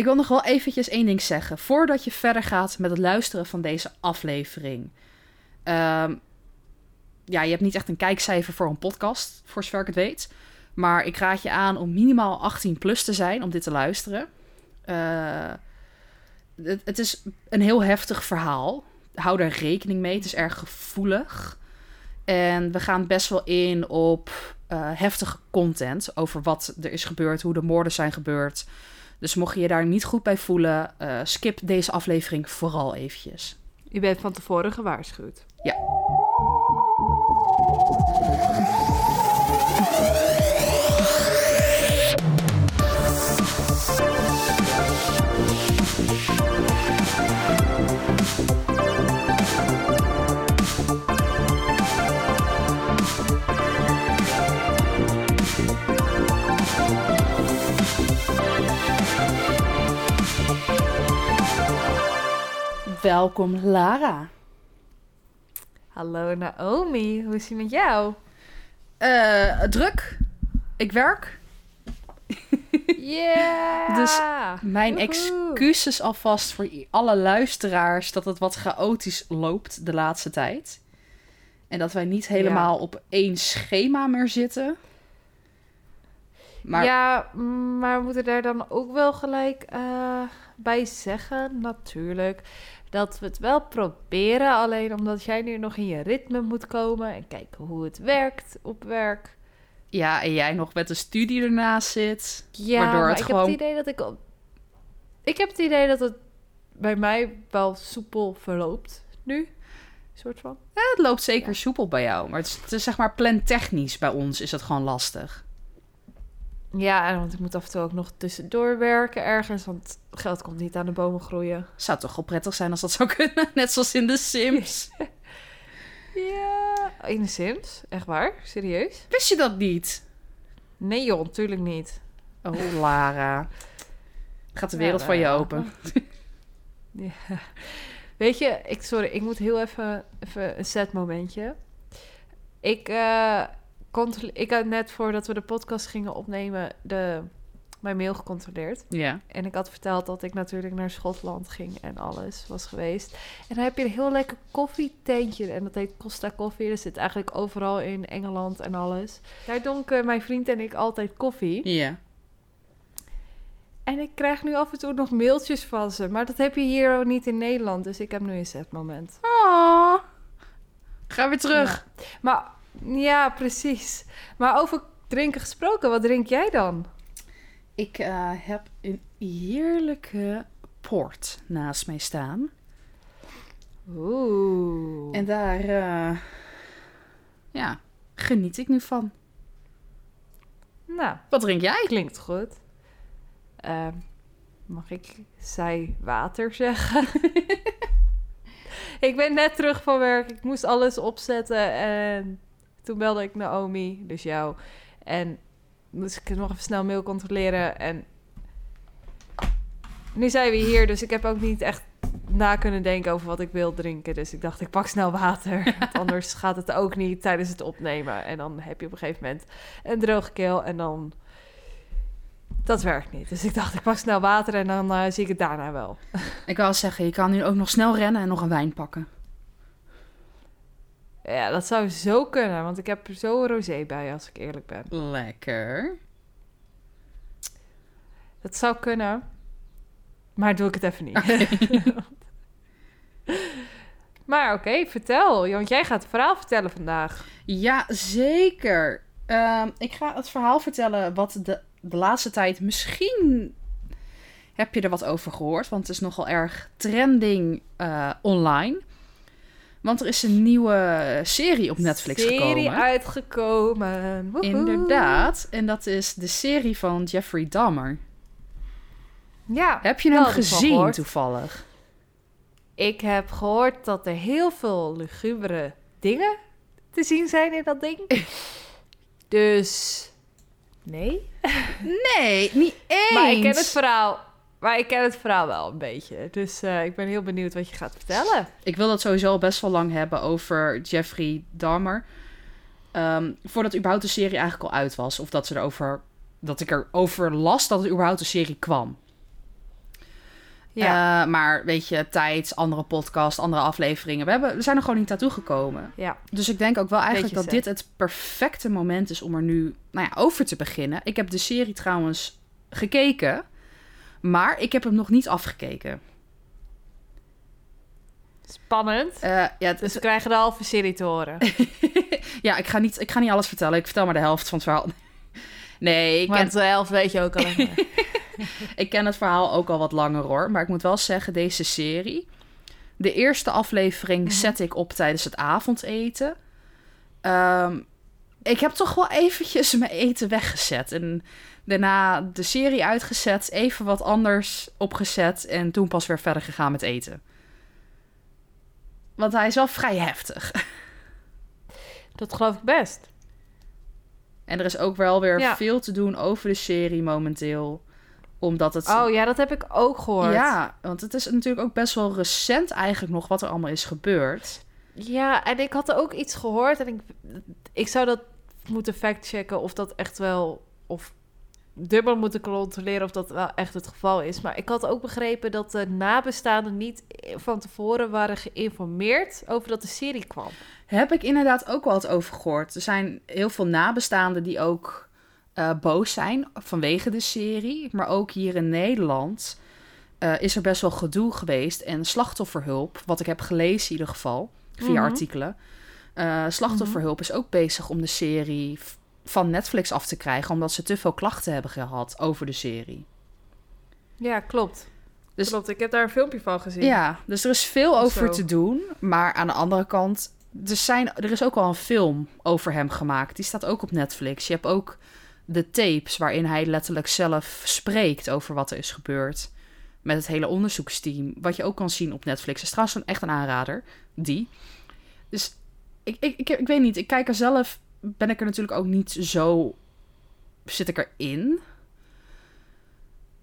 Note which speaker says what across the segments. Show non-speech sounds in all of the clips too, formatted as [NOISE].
Speaker 1: ik wil nog wel eventjes één ding zeggen. Voordat je verder gaat met het luisteren van deze aflevering. Ehm, ja, je hebt niet echt een kijkcijfer voor een podcast, voor zover ik het weet. Maar ik raad je aan om minimaal 18 plus te zijn om dit te luisteren. Eh, het, is een heel heftig verhaal. Hou daar rekening mee. Het is erg gevoelig. En we gaan best wel in op eh, heftige content over wat er is gebeurd, hoe de moorden zijn gebeurd. Dus mocht je je daar niet goed bij voelen, eh, skip deze aflevering vooral eventjes.
Speaker 2: Je bent van tevoren gewaarschuwd.
Speaker 1: Ja. Welkom Lara.
Speaker 2: Hallo Naomi, hoe is het met jou?
Speaker 1: Eh, druk. Ik werk.
Speaker 2: Yeah!
Speaker 1: Dus Mijn
Speaker 2: Woehoe.
Speaker 1: excuses alvast voor alle luisteraars dat het wat chaotisch loopt de laatste tijd. En dat wij niet helemaal op één schema meer zitten. Maar
Speaker 2: Ja, mm, maar we moeten daar dan ook wel gelijk eh, bij zeggen, natuurlijk, dat we het wel proberen. Alleen omdat jij nu nog in je ritme moet komen en kijken hoe het werkt op werk.
Speaker 1: ja, en jij nog met de studie ernaast zit.
Speaker 2: Ja,
Speaker 1: Waardoor
Speaker 2: maar
Speaker 1: het
Speaker 2: ik
Speaker 1: gewoon-
Speaker 2: heb het idee dat ik... op- Ik heb het idee dat het bij mij wel soepel verloopt nu. soort van.
Speaker 1: Ja, het loopt zeker soepel bij jou. Maar het is, het is zeg maar plantechnisch bij ons is het gewoon lastig.
Speaker 2: Ja, want ik moet af en toe ook nog tussendoor werken ergens, want geld komt niet aan de bomen groeien.
Speaker 1: Zou toch wel prettig zijn als dat zou [LAUGHS] kunnen. Net zoals in The Sims. [LAUGHS]
Speaker 2: Ja, in de Sims? Echt waar? Serieus?
Speaker 1: Wist je dat niet?
Speaker 2: Nee joh, natuurlijk niet.
Speaker 1: Oh, Lara. Gaat de
Speaker 2: Ja,
Speaker 1: wereld van je open. [LAUGHS]
Speaker 2: Ja. Weet je, ik, sorry, ik moet heel even, even een set momentje. Ik, eh ik had net voordat we de podcast gingen opnemen de, mijn mail gecontroleerd.
Speaker 1: Ja.
Speaker 2: En ik had verteld dat ik natuurlijk naar Schotland ging en alles was geweest. En dan heb je een heel lekker koffietentje. En dat heet Costa Koffie. Dat zit eigenlijk overal in Engeland en alles. Daar donken mijn vriend en ik altijd koffie.
Speaker 1: Ja.
Speaker 2: En ik krijg nu af en toe nog mailtjes van ze. Maar dat heb je hier ook niet in Nederland. Dus ik heb nu een zetmoment.
Speaker 1: Oh. Ga weer terug.
Speaker 2: Ja. Maar ja, precies. Maar over drinken gesproken, wat drink jij dan?
Speaker 1: Ik eh, heb een heerlijke port naast mij staan.
Speaker 2: Oeh.
Speaker 1: En daar, eh, ja, geniet ik nu van.
Speaker 2: Nou,
Speaker 1: Wat drink jij?
Speaker 2: klinkt goed. Ehm, mag ik zij water zeggen? [LAUGHS] ik ben net terug van werk. Ik moest alles opzetten. En toen belde ik Naomi, dus jou. En moest ik nog even snel mail controleren. En nu zijn we hier, dus ik heb ook niet echt na kunnen denken over wat ik wil drinken. Dus ik dacht, ik pak snel water. [LAUGHS] Want anders gaat het ook niet tijdens het opnemen. En dan heb je op een gegeven moment een droge keel. En dan... Dat werkt niet. Dus ik dacht, ik pak snel water en dan eh, zie ik het daarna wel.
Speaker 1: Ik wou zeggen, je kan nu ook nog snel rennen en nog een wijn pakken.
Speaker 2: Ja, dat zou zo kunnen. Want ik heb er zo rosé bij, als ik eerlijk ben.
Speaker 1: Lekker.
Speaker 2: Dat zou kunnen. Maar doe ik het even niet. [LAUGHS] maar oké, vertel. Want jij gaat het verhaal vertellen vandaag.
Speaker 1: Ja, zeker. Ehm, ik ga het verhaal vertellen wat de, de laatste tijd misschien heb je er wat over gehoord, want het is nogal erg trending eh, online. Want er is een nieuwe serie op Netflix
Speaker 2: Serie
Speaker 1: gekomen.
Speaker 2: uitgekomen. Woehoe.
Speaker 1: Inderdaad, en dat is de serie van Jeffrey Dahmer.
Speaker 2: Ja,
Speaker 1: Heb je hem gezien toevallig?
Speaker 2: Ik heb gehoord dat er heel veel lugubere dingen te zien zijn in dat ding. [LAUGHS] dus nee.
Speaker 1: Nee, niet eens.
Speaker 2: Maar ik ken het verhaal. Maar ik ken het verhaal wel een beetje. Dus eh, ik ben heel benieuwd wat je gaat vertellen.
Speaker 1: Ik wil het sowieso al best wel lang hebben over Jeffrey Dahmer. Ehm, voordat überhaupt de serie eigenlijk al uit was. Of dat, ze erover, dat ik erover las dat er überhaupt een serie kwam.
Speaker 2: Ja.
Speaker 1: Eh, maar weet je, tijd, andere podcast, andere afleveringen. We, hebben, we zijn er gewoon niet naartoe gekomen.
Speaker 2: ja.
Speaker 1: Dus ik denk ook wel eigenlijk
Speaker 2: Beetje
Speaker 1: dat dit het perfecte moment is om er nu nou ja, over te beginnen. Ik heb de serie trouwens gekeken, maar ik heb hem nog niet afgekeken.
Speaker 2: Spannend.
Speaker 1: Eh, ja, het,
Speaker 2: Dus we krijgen de halve serie te horen. [LAUGHS]
Speaker 1: ja ik, ga niet, ik ga niet alles vertellen. Ik vertel maar de helft van het verhaal. [LAUGHS] Nee, ik ken,
Speaker 2: de helft weet je ook al. [LAUGHS]
Speaker 1: ik ken het verhaal ook al wat langer hoor. Maar ik moet wel zeggen, deze serie. De eerste aflevering
Speaker 2: Mhm.
Speaker 1: zet ik op tijdens het avondeten. Ehm, ik heb toch wel eventjes mijn eten weggezet. En daarna de serie uitgezet, even wat anders opgezet. En toen pas weer verder gegaan met eten. Want hij is wel vrij heftig. [LAUGHS]
Speaker 2: Dat geloof ik best.
Speaker 1: En er is ook wel weer
Speaker 2: Ja.
Speaker 1: veel te doen over de serie momenteel. Omdat het
Speaker 2: Oh ja, dat heb ik ook gehoord.
Speaker 1: Ja, want het is natuurlijk ook best wel recent eigenlijk nog wat er allemaal is gebeurd.
Speaker 2: Ja, en ik had ook iets gehoord en ik, ik zou dat moeten factchecken of dat echt wel, of dubbel moeten controleren of dat wel echt het geval is. Maar ik had ook begrepen dat de nabestaanden niet van tevoren waren geïnformeerd over dat de serie kwam.
Speaker 1: Heb ik inderdaad ook wel wat over gehoord. Er zijn heel veel nabestaanden die ook eh, boos zijn vanwege de serie. Maar ook hier in Nederland eh, is er best wel gedoe geweest. En slachtofferhulp, wat ik heb gelezen in ieder geval, via
Speaker 2: Mhm.
Speaker 1: artikelen. eh, slachtofferhulp is ook bezig om de serie van Netflix af te krijgen. Omdat ze te veel klachten hebben gehad over de serie.
Speaker 2: Ja, klopt.
Speaker 1: Dus-
Speaker 2: klopt, ik heb daar een filmpje van gezien.
Speaker 1: Ja, dus er is veel over
Speaker 2: Zo.
Speaker 1: te doen. Maar aan de andere kant, er, zijn, er is ook al een film over hem gemaakt. Die staat ook op Netflix. Je hebt ook de tapes waarin hij letterlijk zelf spreekt over wat er is gebeurd. Met het hele onderzoeksteam. Wat je ook kan zien op Netflix. Is trouwens een, echt een aanrader. Die. Dus ik, ik, ik, ik weet niet. Ik kijk er zelf. Ben ik er natuurlijk ook niet zo. Zit ik erin?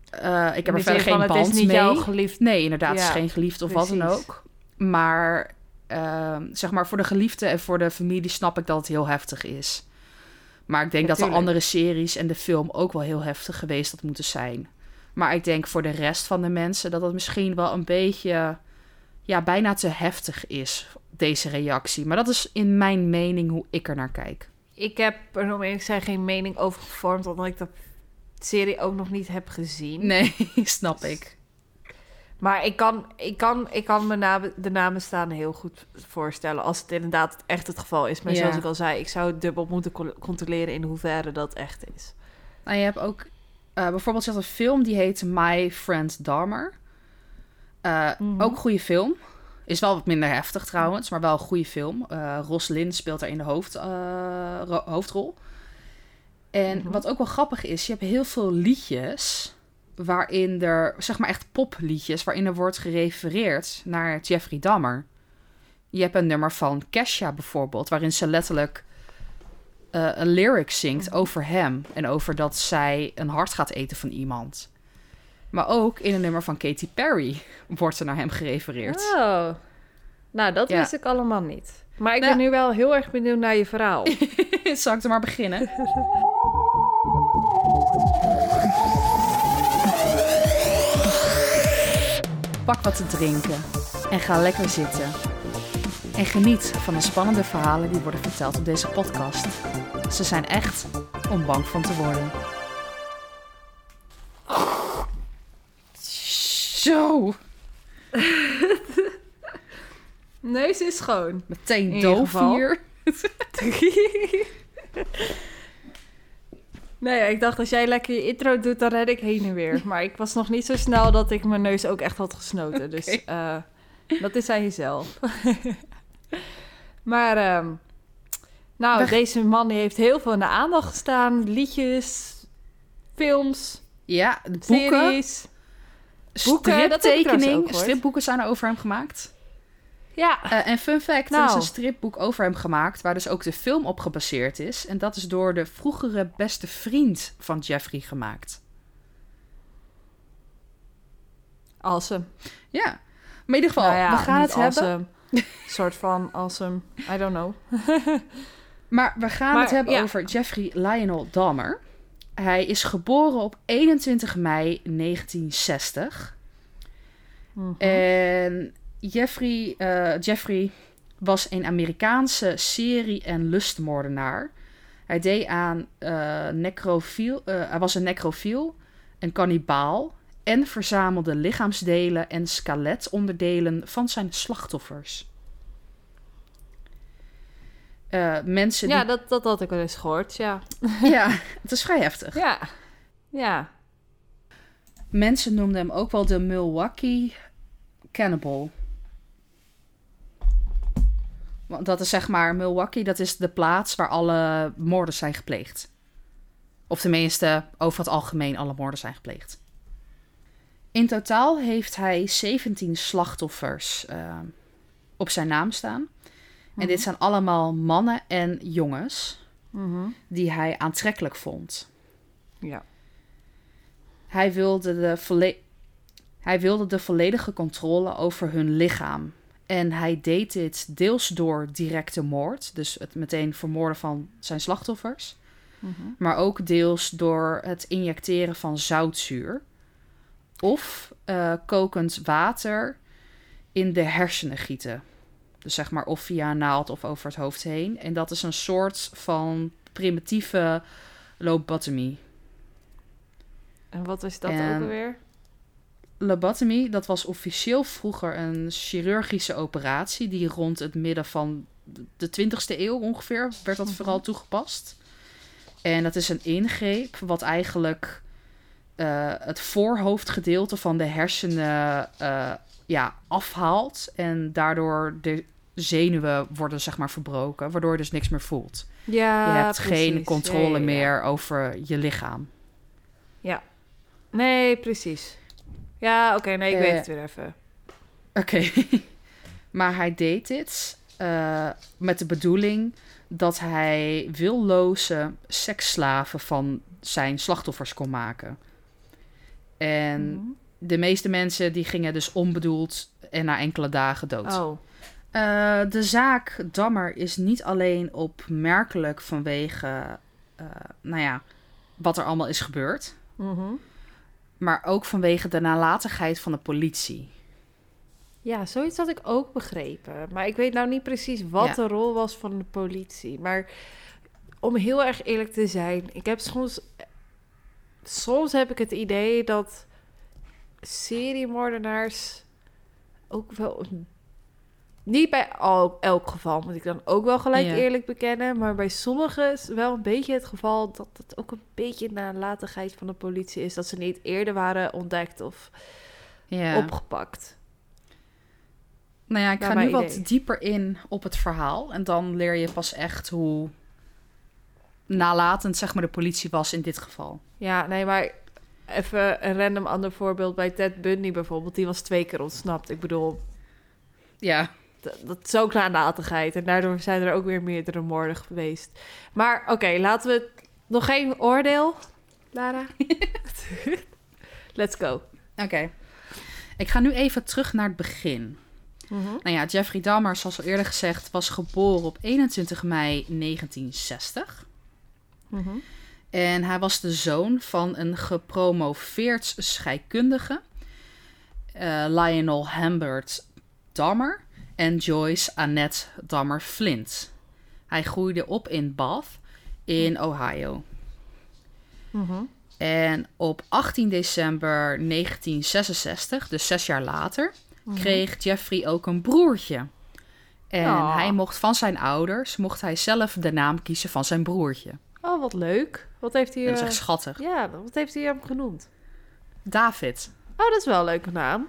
Speaker 1: Eh ik heb er
Speaker 2: de
Speaker 1: verder geen
Speaker 2: van,
Speaker 1: band
Speaker 2: het is niet
Speaker 1: mee.
Speaker 2: jouw geliefd.
Speaker 1: Nee, inderdaad, het is geen geliefde of wat dan ook. Maar ehm, zeg maar voor de geliefde en voor de familie snap ik dat het heel heftig is. Maar ik denk dat de andere series en de film ook wel heel heftig geweest had moeten zijn. Maar ik denk voor de rest van de mensen dat het misschien wel een beetje, ja, bijna te heftig is, deze reactie. Maar dat is in mijn mening hoe ik er naar kijk.
Speaker 2: Ik heb er om eerlijk te zijn geen mening over gevormd, omdat ik de serie ook nog niet heb gezien.
Speaker 1: Nee, [LAUGHS] snap ik.
Speaker 2: Maar ik kan, ik kan, ik kan me nabe- de namen staan heel goed voorstellen als het inderdaad echt het geval is. Maar
Speaker 1: Ja.
Speaker 2: zoals ik al zei, ik zou het dubbel moeten co- controleren in hoeverre dat echt is.
Speaker 1: Nou, je hebt ook eh, bijvoorbeeld had een film die heet My Friend Dahmer. Eh,
Speaker 2: Mhm.
Speaker 1: Ook een goede film. Is wel wat minder heftig trouwens, maar wel een goede film. Eh Roslyn speelt daar in de hoofd, eh, ro- hoofdrol. En
Speaker 2: Mhm.
Speaker 1: wat ook wel grappig is, je hebt heel veel liedjes waarin er, zeg maar echt popliedjes, waarin er wordt gerefereerd naar Jeffrey Dahmer. Je hebt een nummer van Kesha bijvoorbeeld, waarin ze letterlijk eh, een lyric zingt over hem en over dat zij een hart gaat eten van iemand. Maar ook in een nummer van Katy Perry wordt er naar hem gerefereerd.
Speaker 2: Oh, nou dat
Speaker 1: Ja.
Speaker 2: wist ik allemaal niet. Maar ik
Speaker 1: Nou-
Speaker 2: ben nu wel heel erg benieuwd naar je verhaal. [LAUGHS]
Speaker 1: Zal ik er maar beginnen? Pak wat te drinken en ga lekker zitten. En geniet van de spannende verhalen die worden verteld op deze podcast. Ze zijn echt om bang van te worden. Zo, [LAUGHS]
Speaker 2: Neus is schoon.
Speaker 1: meteen doof hier. [LAUGHS]
Speaker 2: nee, ik dacht als jij lekker je intro doet, dan red ik heen en weer. Maar ik was nog niet zo snel dat ik mijn neus ook echt had gesnoten. [LAUGHS] Dus eh, dat is hij zelf. maar, ehm, nou,
Speaker 1: Weg-
Speaker 2: deze man heeft heel veel in de aandacht gestaan. Liedjes, films,
Speaker 1: Ja, boeken,
Speaker 2: series.
Speaker 1: Striptekening, stripboeken zijn er over hem gemaakt.
Speaker 2: Ja,
Speaker 1: Eh, en fun fact, er is
Speaker 2: Nou.
Speaker 1: een stripboek over hem gemaakt... waar dus ook de film op gebaseerd is. En dat is door de vroegere beste vriend van Jeffrey gemaakt.
Speaker 2: awesome.
Speaker 1: Ja, maar in ieder geval,
Speaker 2: Nou ja,
Speaker 1: we gaan het hebben...
Speaker 2: Een soort van awesome. I don't know. [LAUGHS]
Speaker 1: Maar we gaan
Speaker 2: Maar,
Speaker 1: het hebben
Speaker 2: ja.
Speaker 1: over Jeffrey Lionel Dahmer. Hij is geboren op 21 mei 1960.
Speaker 2: Mhm.
Speaker 1: En Jeffrey, eh, Jeffrey was een Amerikaanse serie- en lustmoordenaar. Hij deed aan necrofiel, eh, hij was een necrofiel, een kannibaal en verzamelde lichaamsdelen en skeletonderdelen van zijn slachtoffers. Eh, mensen
Speaker 2: Ja,
Speaker 1: die...
Speaker 2: dat, dat had ik wel eens gehoord, ja. [LAUGHS]
Speaker 1: ja, [LAUGHS] het is vrij heftig.
Speaker 2: Ja. Ja.
Speaker 1: Mensen noemden hem ook wel de Milwaukee Cannibal. Want dat is zeg maar, Milwaukee, dat is de plaats waar alle moorden zijn gepleegd. Of tenminste, over het algemeen alle moorden zijn gepleegd. In totaal heeft hij 17 slachtoffers eh, op zijn naam staan. En dit zijn allemaal mannen en jongens
Speaker 2: Mhm.
Speaker 1: die hij aantrekkelijk vond.
Speaker 2: Ja.
Speaker 1: Hij wilde, de volle- hij wilde de volledige controle over hun lichaam. En hij deed dit deels door directe moord, dus het meteen vermoorden van zijn slachtoffers.
Speaker 2: Mhm.
Speaker 1: Maar ook deels door het injecteren van zoutzuur. Of eh, kokend water in de hersenen gieten. Dus zeg maar of via een naald of over het hoofd heen. En dat is een soort van primitieve lobotomie.
Speaker 2: En wat is dat
Speaker 1: En-
Speaker 2: ook alweer?
Speaker 1: Lobotomie, dat was officieel vroeger een chirurgische operatie die rond het midden van de 20ste eeuw ongeveer werd dat
Speaker 2: Mhm.
Speaker 1: vooral toegepast. En dat is een ingreep wat eigenlijk eh, het voorhoofdgedeelte van de hersenen eh, ja, afhaalt en daardoor de zenuwen worden zeg maar verbroken, waardoor je dus niks meer voelt.
Speaker 2: Ja,
Speaker 1: je hebt geen controle
Speaker 2: Ja, ja, ja.
Speaker 1: meer over je lichaam.
Speaker 2: Nee, precies. Ja, oké, nee, ik
Speaker 1: Eh,
Speaker 2: weet het weer even.
Speaker 1: Oké. [LAUGHS] maar hij deed dit eh, met de bedoeling dat hij willoze seksslaven van zijn slachtoffers kon maken. En
Speaker 2: Mhm.
Speaker 1: de meeste mensen die gingen dus onbedoeld en na enkele dagen dood.
Speaker 2: Oh.
Speaker 1: Eh, de zaak Dammer is niet alleen opmerkelijk vanwege, eh, nou ja, wat er allemaal is gebeurd,
Speaker 2: Mhm.
Speaker 1: maar ook vanwege de nalatigheid van de politie.
Speaker 2: Ja, zoiets had ik ook begrepen. Maar ik weet nou niet precies wat
Speaker 1: Ja.
Speaker 2: de rol was van de politie. Maar om heel erg eerlijk te zijn, ik heb soms. Soms heb ik het idee dat seriemoordenaars ook wel. een- Niet bij al, elk geval, moet ik dan ook wel gelijk
Speaker 1: Ja.
Speaker 2: eerlijk bekennen. Maar bij sommigen is wel een beetje het geval dat het ook een beetje nalatigheid van de politie is. Dat ze niet eerder waren ontdekt of
Speaker 1: Ja.
Speaker 2: opgepakt.
Speaker 1: Nou ja, ik ga nu wat dieper in op het verhaal. En dan leer je pas echt hoe nalatend zeg maar, de politie was in dit geval.
Speaker 2: Ja, nee, maar even een random ander voorbeeld. Bij Ted Bundy bijvoorbeeld, die was twee keer ontsnapt. Ik bedoel,
Speaker 1: Ja,
Speaker 2: dat is ook nalatigheid. En daardoor zijn er ook weer meerdere moorden geweest. Maar oké, laten we... Nog geen oordeel, Lara? [LAUGHS] Let's go.
Speaker 1: oké. Ik ga nu even terug naar het begin.
Speaker 2: Mhm.
Speaker 1: Nou ja, Jeffrey Dahmer, zoals al eerder gezegd, was geboren op 21 mei 1960.
Speaker 2: Mhm.
Speaker 1: En hij was de zoon van een gepromoveerd scheikundige, eh, Lionel Hambert Dahmer en Joyce Annette Dahmer Flint. Hij groeide op in Bath in Ohio.
Speaker 2: Mhm.
Speaker 1: En op 18 december 1966, dus zes jaar later,
Speaker 2: Mhm.
Speaker 1: kreeg Jeffrey ook een broertje. En
Speaker 2: Oh.
Speaker 1: hij mocht van zijn ouders, mocht hij zelf de naam kiezen van zijn broertje.
Speaker 2: Oh, wat leuk. Wat heeft hij...
Speaker 1: Dat is
Speaker 2: eh,
Speaker 1: echt schattig.
Speaker 2: Ja, wat heeft hij hem genoemd?
Speaker 1: David.
Speaker 2: Oh, dat is wel een leuke naam.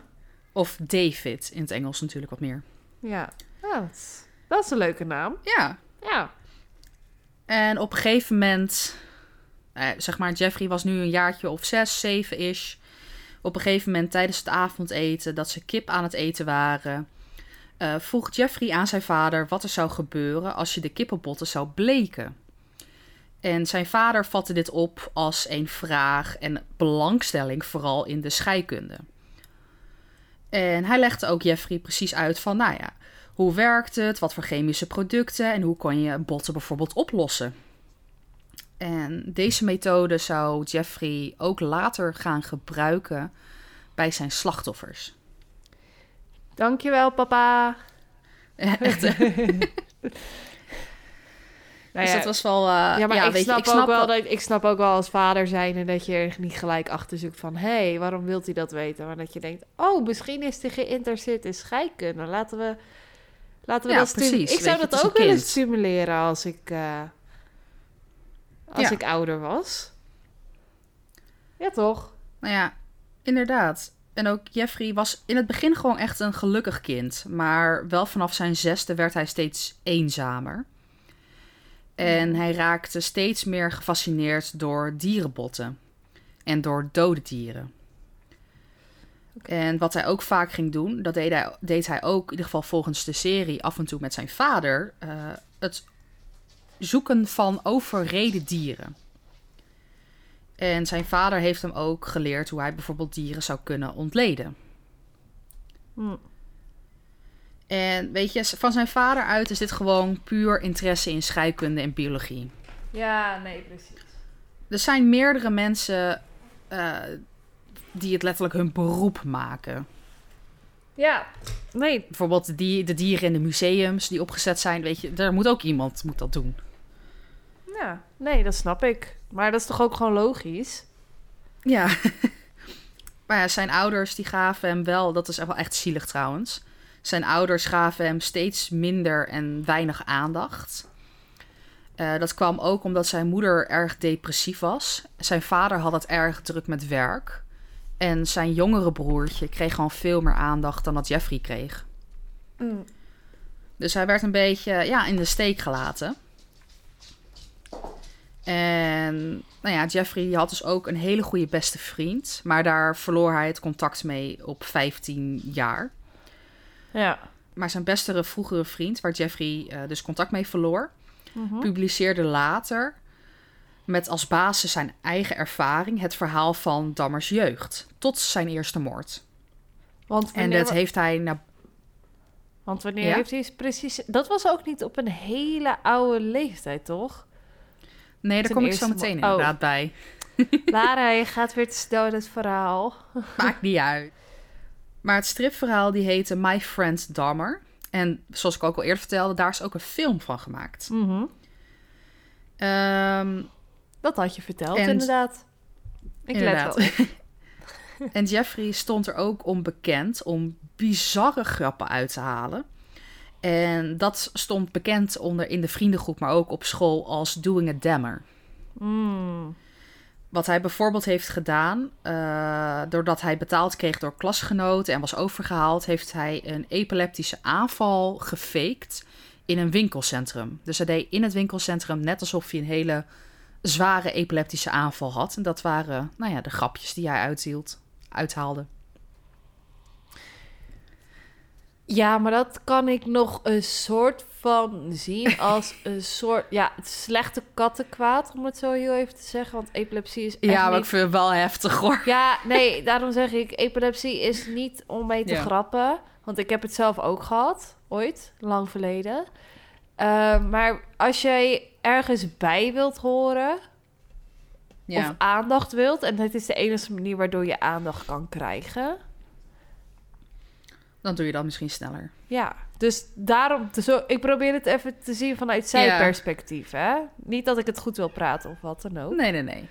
Speaker 1: Of David, in het Engels natuurlijk wat meer.
Speaker 2: Ja, Ja, dat, is, dat is een leuke naam.
Speaker 1: Ja.
Speaker 2: Ja.
Speaker 1: En op een gegeven moment, eh, zeg maar, Jeffrey was nu een jaartje of zes, zeven is. Op een gegeven moment tijdens het avondeten, dat ze kip aan het eten waren, eh, vroeg Jeffrey aan zijn vader wat er zou gebeuren als je de kippenbotten zou bleken. En zijn vader vatte dit op als een vraag en belangstelling, vooral in de scheikunde. En hij legde ook Jeffrey precies uit van, nou ja, hoe werkt het? Wat voor chemische producten? En hoe kan je botten bijvoorbeeld oplossen? En deze methode zou Jeffrey ook later gaan gebruiken bij zijn slachtoffers.
Speaker 2: Dankjewel, papa.
Speaker 1: Echt, [LAUGHS] [LAUGHS]
Speaker 2: Nou
Speaker 1: dus
Speaker 2: ja,
Speaker 1: dat was wel... eh,
Speaker 2: ja, maar ik,
Speaker 1: weet je,
Speaker 2: snap
Speaker 1: ik snap
Speaker 2: ook wel dat, ik snap ook wel als vader zijn en dat je er niet gelijk achter zoekt van... hé, hey, waarom wilt hij dat weten? Maar dat je denkt, oh, misschien is hij geïnteresseerd in scheikunde. Laten we, laten we
Speaker 1: Ja,
Speaker 2: dat
Speaker 1: precies.
Speaker 2: Ik zou
Speaker 1: je,
Speaker 2: dat ook willen
Speaker 1: kind.
Speaker 2: stimuleren als ik, eh, als ik ouder was. Ja, toch?
Speaker 1: Nou ja, inderdaad. En ook Jeffrey was in het begin gewoon echt een gelukkig kind. Maar wel vanaf zijn zesde werd hij steeds eenzamer. En hij raakte steeds meer gefascineerd door dierenbotten. En door dode dieren. En wat hij ook vaak ging doen, dat deed hij, deed hij ook, in ieder geval volgens de serie, af en toe met zijn vader. eh, het zoeken van overreden dieren. En zijn vader heeft hem ook geleerd hoe hij bijvoorbeeld dieren zou kunnen ontleden.
Speaker 2: Hm.
Speaker 1: En weet je, van zijn vader uit is dit gewoon puur interesse in scheikunde en biologie.
Speaker 2: Ja, nee, precies.
Speaker 1: Er zijn meerdere mensen eh, die het letterlijk hun beroep maken.
Speaker 2: Ja, nee,
Speaker 1: Bijvoorbeeld de, die- de dieren in de museums die opgezet zijn, weet je, daar moet ook iemand moet dat doen.
Speaker 2: ja, nee, dat snap ik. Maar dat is toch ook gewoon logisch?
Speaker 1: Ja. [LAUGHS] maar ja, zijn ouders die gaven hem wel, dat is wel echt zielig trouwens. Zijn ouders gaven hem steeds minder en weinig aandacht. Eh, dat kwam ook omdat zijn moeder erg depressief was. Zijn vader had het erg druk met werk. En zijn jongere broertje kreeg gewoon veel meer aandacht dan dat Jeffrey kreeg.
Speaker 2: Mm.
Speaker 1: Dus hij werd een beetje ja, in de steek gelaten. En nou ja, Jeffrey die had dus ook een hele goede beste vriend. Maar daar verloor hij het contact mee op 15 jaar.
Speaker 2: Ja.
Speaker 1: Maar zijn beste vroegere vriend, waar Jeffrey eh, dus contact mee verloor,
Speaker 2: Mhm.
Speaker 1: publiceerde later met als basis zijn eigen ervaring het verhaal van Dammers jeugd. Tot zijn eerste moord.
Speaker 2: Want
Speaker 1: En dat heeft hij naar
Speaker 2: want wanneer
Speaker 1: Ja?
Speaker 2: heeft hij precies... Dat was ook niet op een hele oude leeftijd, toch?
Speaker 1: Nee, daar kom ik zo meteen
Speaker 2: oh.
Speaker 1: inderdaad bij. [LAUGHS]
Speaker 2: Lara, [LAUGHS] je gaat weer te snel in het verhaal.
Speaker 1: Maakt niet uit. Maar het stripverhaal die heette My Friend Dahmer. En zoals ik ook al eerder vertelde, daar is ook een film van gemaakt.
Speaker 2: Mhm.
Speaker 1: Ehm,
Speaker 2: Dat had je verteld,
Speaker 1: En-
Speaker 2: inderdaad. Ik
Speaker 1: inderdaad.
Speaker 2: let wel. [LAUGHS]
Speaker 1: en Jeffrey stond er ook om bekend om bizarre grappen uit te halen. En dat stond bekend onder in de vriendengroep, maar ook op school als Doing a Dammer.
Speaker 2: Mm.
Speaker 1: Wat hij bijvoorbeeld heeft gedaan, eh, doordat hij betaald kreeg door klasgenoten en was overgehaald, heeft hij een epileptische aanval gefaked in een winkelcentrum. Dus hij deed in het winkelcentrum net alsof hij een hele zware epileptische aanval had. En dat waren, nou ja, de grapjes die hij uithield, uithaalde.
Speaker 2: Ja, maar dat kan ik nog een soort van zien [LAUGHS] als een soort... Ja, het slechte kattenkwaad, om het zo heel even te zeggen. Want epilepsie is echt
Speaker 1: ja, maar
Speaker 2: niet...
Speaker 1: ik vind het wel heftig hoor.
Speaker 2: Ja, nee, daarom zeg ik, epilepsie is niet om mee te
Speaker 1: Ja.
Speaker 2: grappen. Want ik heb het zelf ook gehad, ooit, lang verleden. Eh, maar als jij ergens bij wilt horen
Speaker 1: Ja.
Speaker 2: of aandacht wilt... en het is de enige manier waardoor je aandacht kan krijgen...
Speaker 1: Dan doe je dat misschien sneller.
Speaker 2: Ja, dus daarom... Zo, ik probeer het even te zien vanuit zijn
Speaker 1: Ja.
Speaker 2: perspectief, hè? Niet dat ik het goed wil praten of wat dan ook.
Speaker 1: Nee, nee, nee.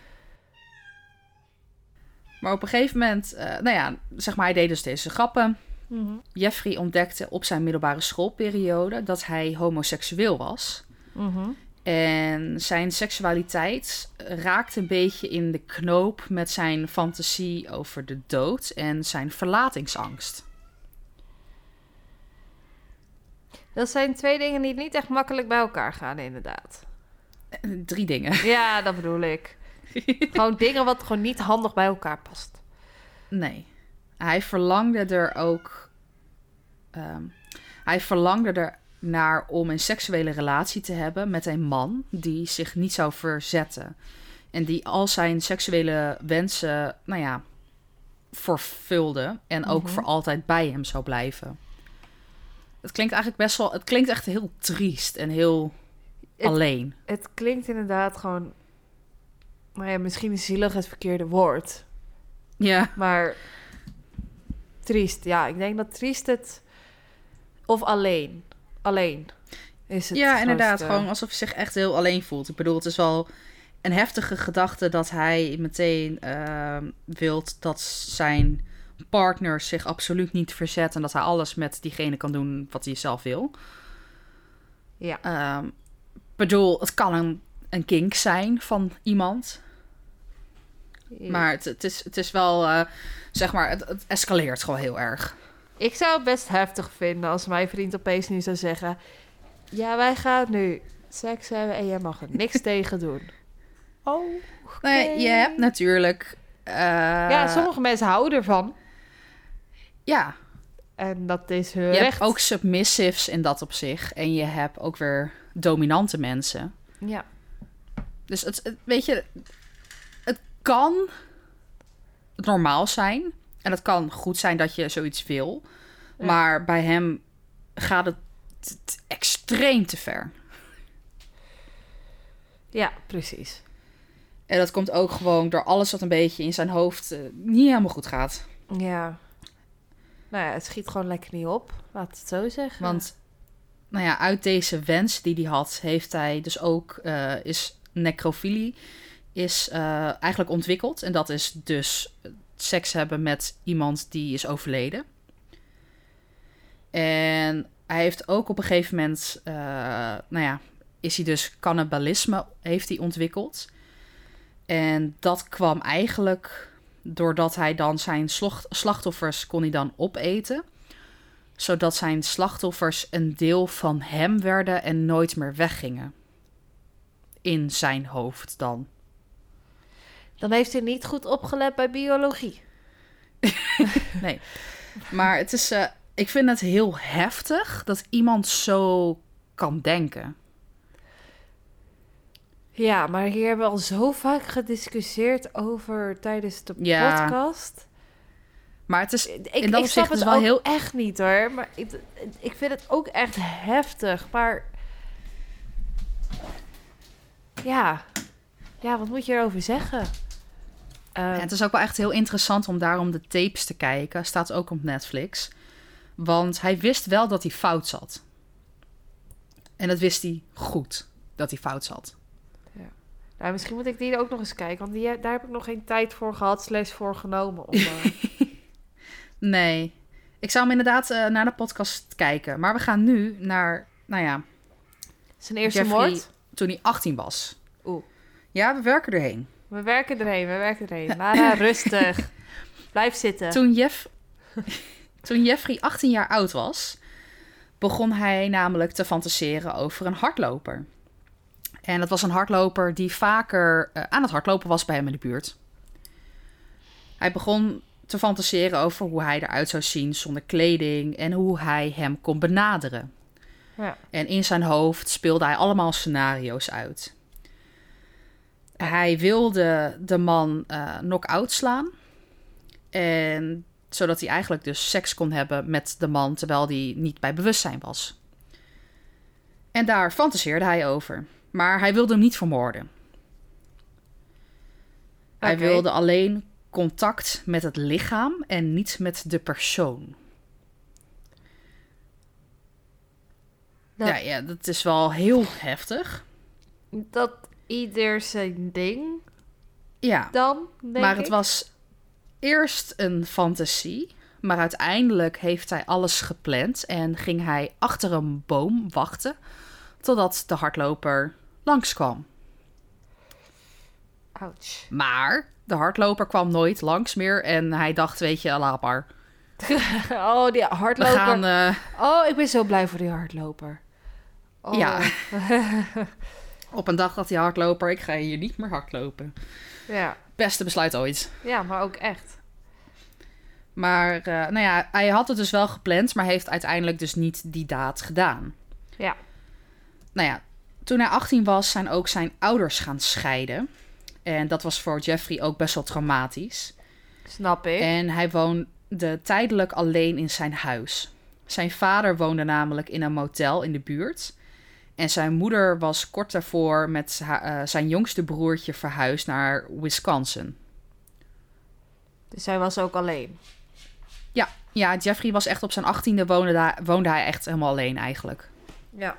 Speaker 1: Maar op een gegeven moment, eh, nou ja, zeg maar, hij deed dus deze grappen.
Speaker 2: Mhm.
Speaker 1: Jeffrey ontdekte op zijn middelbare schoolperiode dat hij homoseksueel was.
Speaker 2: Mhm.
Speaker 1: En zijn seksualiteit raakte een beetje in de knoop met zijn fantasie over de dood en zijn verlatingsangst.
Speaker 2: Dat zijn twee dingen die niet echt makkelijk bij elkaar gaan, inderdaad.
Speaker 1: Drie dingen. [LAUGHS]
Speaker 2: Ja, dat bedoel ik. gewoon dingen wat gewoon niet handig bij elkaar past.
Speaker 1: Nee. Hij verlangde er ook. ehm, hij verlangde er naar om een seksuele relatie te hebben met een man die zich niet zou verzetten. En die al zijn seksuele wensen, nou ja, vervulde. En ook
Speaker 2: Mhm.
Speaker 1: voor altijd bij hem zou blijven. Het klinkt eigenlijk best wel. Het klinkt echt heel triest en heel
Speaker 2: Het-
Speaker 1: alleen.
Speaker 2: Het klinkt inderdaad gewoon... Nou ja, misschien is zielig het verkeerde woord.
Speaker 1: Ja.
Speaker 2: Maar triest, ja. Ik denk dat triest het Of alleen. Alleen. Is het
Speaker 1: ja, inderdaad.
Speaker 2: grootste.
Speaker 1: Gewoon alsof hij zich echt heel alleen voelt. Ik bedoel, het is wel een heftige gedachte dat hij meteen uh, wilt dat zijn partner zich absoluut niet verzet en dat hij alles met diegene kan doen wat hij zelf wil.
Speaker 2: Ja.
Speaker 1: Um, bedoel, het kan een, een kink zijn van iemand.
Speaker 2: Ja.
Speaker 1: Maar het, het, is, het is wel, uh, zeg maar, het, het, escaleert gewoon heel erg.
Speaker 2: Ik zou het best heftig vinden als mijn vriend opeens nu zou zeggen... Ja, wij gaan nu seks hebben en jij mag er niks [LAUGHS] tegen doen. Oh,
Speaker 1: okay. nee, je hebt natuurlijk... Uh,
Speaker 2: ja, sommige mensen houden ervan.
Speaker 1: Ja.
Speaker 2: En dat is hun
Speaker 1: je
Speaker 2: recht.
Speaker 1: hebt ook submissives in dat op zich. En je hebt ook weer dominante mensen.
Speaker 2: Ja.
Speaker 1: Dus het, het weet je, het kan normaal zijn. En het kan goed zijn dat je zoiets wil. Ja. Maar bij hem gaat het extreem te ver.
Speaker 2: Ja, precies.
Speaker 1: En dat komt ook gewoon door alles wat een beetje in zijn hoofd uh, niet helemaal goed gaat.
Speaker 2: Ja. Nou ja, het schiet gewoon lekker niet op. Laat het zo zeggen.
Speaker 1: Want, nou ja, uit deze wens die hij had, heeft hij dus ook, uh, is necrofilie, is uh, eigenlijk ontwikkeld. En dat is dus seks hebben met iemand die is overleden. En hij heeft ook op een gegeven moment, uh, nou ja, is hij dus cannibalisme heeft hij ontwikkeld. En dat kwam eigenlijk doordat hij dan zijn slachtoffers kon hij dan opeten. Zodat zijn slachtoffers een deel van hem werden en nooit meer weggingen. In zijn hoofd dan.
Speaker 2: Dan heeft hij niet goed opgelet bij biologie. [LAUGHS]
Speaker 1: nee. Maar het is, uh, ik vind het heel heftig dat iemand zo kan denken.
Speaker 2: Ja, maar hier hebben we al zo vaak gediscussieerd over tijdens de
Speaker 1: ja.
Speaker 2: podcast.
Speaker 1: Maar het is
Speaker 2: ik,
Speaker 1: in dat
Speaker 2: ik snap
Speaker 1: het wel heel
Speaker 2: echt niet hoor. Maar ik, ik vind het ook echt heftig. Maar ja, ja wat moet je erover zeggen? Uh,
Speaker 1: ja, het is ook wel echt heel interessant om daarom de tapes te kijken. Staat ook op Netflix. Want hij wist wel dat hij fout zat. En dat wist hij goed, dat hij fout zat.
Speaker 2: Nou, misschien moet ik die ook nog eens kijken. Want die, daar heb ik nog geen tijd voor gehad, slash voor genomen. Om, uh... [LAUGHS]
Speaker 1: nee. Ik zou hem inderdaad uh, naar de podcast kijken. Maar we gaan nu naar, nou ja...
Speaker 2: Zijn eerste
Speaker 1: Jeffrey,
Speaker 2: moord?
Speaker 1: Toen hij 18 was.
Speaker 2: Oeh.
Speaker 1: Ja, we werken erheen.
Speaker 2: We werken erheen, we werken erheen. Lara, [LAUGHS] rustig. Blijf zitten.
Speaker 1: Toen, Jeff... [LAUGHS] toen Jeffrey 18 jaar oud was... begon hij namelijk te fantaseren over een hardloper. En dat was een hardloper die vaker uh, aan het hardlopen was bij hem in de buurt. Hij begon te fantaseren over hoe hij eruit zou zien zonder kleding en hoe hij hem kon benaderen.
Speaker 2: Ja.
Speaker 1: En in zijn hoofd speelde hij allemaal scenario's uit. Hij wilde de man uh, knock-out slaan. En zodat hij eigenlijk dus seks kon hebben met de man terwijl hij niet bij bewustzijn was. En daar fantaseerde hij over. Maar hij wilde hem niet vermoorden. Hij wilde alleen contact met het lichaam en niet met de persoon.
Speaker 2: Nou,
Speaker 1: Ja, ja, dat is wel heel heftig.
Speaker 2: Dat ieder zijn ding
Speaker 1: Ja,
Speaker 2: dan, denk
Speaker 1: maar
Speaker 2: ik.
Speaker 1: het was eerst een fantasie. Maar uiteindelijk heeft hij alles gepland en ging hij achter een boom wachten totdat de hardloper langskwam.
Speaker 2: Ouch.
Speaker 1: Maar de hardloper kwam nooit langs meer en hij dacht, weet je, laat maar. [LAUGHS]
Speaker 2: oh, die
Speaker 1: We
Speaker 2: hardloper.
Speaker 1: gaan, eh,
Speaker 2: Oh, ik ben zo blij voor die hardloper. Oh.
Speaker 1: Ja. [LAUGHS] op een dag dat die hardloper, ik ga hier niet meer hardlopen.
Speaker 2: ja.
Speaker 1: Beste besluit ooit.
Speaker 2: Ja, maar ook echt.
Speaker 1: Maar eh, nou ja, hij had het dus wel gepland, maar heeft uiteindelijk dus niet die daad gedaan.
Speaker 2: Ja.
Speaker 1: Nou ja, toen hij 18 was, zijn ook zijn ouders gaan scheiden. En dat was voor Jeffrey ook best wel traumatisch.
Speaker 2: Snap ik.
Speaker 1: En hij woonde tijdelijk alleen in zijn huis. Zijn vader woonde namelijk in een motel in de buurt. En zijn moeder was kort daarvoor met eh, zijn jongste broertje verhuisd naar Wisconsin.
Speaker 2: Dus hij was ook alleen.
Speaker 1: Ja, Ja, Jeffrey was echt op zijn achttiende woonde, daar, woonde hij echt helemaal alleen eigenlijk.
Speaker 2: Ja.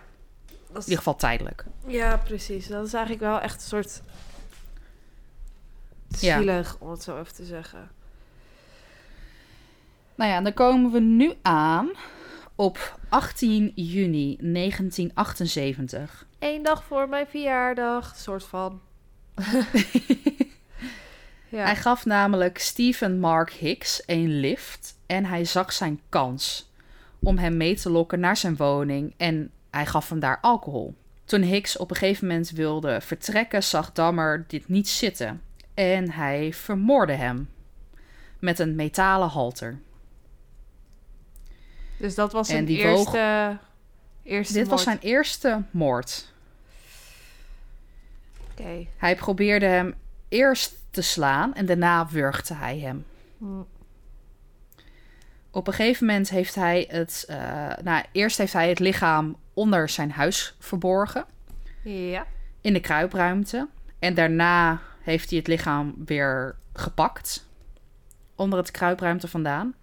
Speaker 2: Dat
Speaker 1: In ieder geval tijdelijk.
Speaker 2: Ja, precies. Dat is eigenlijk wel echt een soort...
Speaker 1: Ja.
Speaker 2: Zielig, om het zo even te zeggen.
Speaker 1: Nou ja, en dan komen we nu aan op 18 juni 1978.
Speaker 2: Eén dag voor mijn verjaardag, soort van. [LAUGHS] ja.
Speaker 1: Hij gaf namelijk Stephen Mark Hicks een lift en hij zag zijn kans om hem mee te lokken naar zijn woning en hij gaf hem daar alcohol. Toen Hicks op een gegeven moment wilde vertrekken, zag Dahmer dit niet zitten en hij vermoordde hem met een metalen halter.
Speaker 2: Dus dat was zijn
Speaker 1: die woog-
Speaker 2: eerste... eerste
Speaker 1: Dit was
Speaker 2: moord.
Speaker 1: zijn eerste moord.
Speaker 2: Oké.
Speaker 1: Hij probeerde hem eerst te slaan en daarna wurgde hij hem.
Speaker 2: Hm.
Speaker 1: Op een gegeven moment heeft hij het. eh, nou, eerst heeft hij het lichaam onder zijn huis verborgen.
Speaker 2: Ja.
Speaker 1: In de kruipruimte. En daarna heeft hij het lichaam weer gepakt. Onder het kruipruimte vandaan.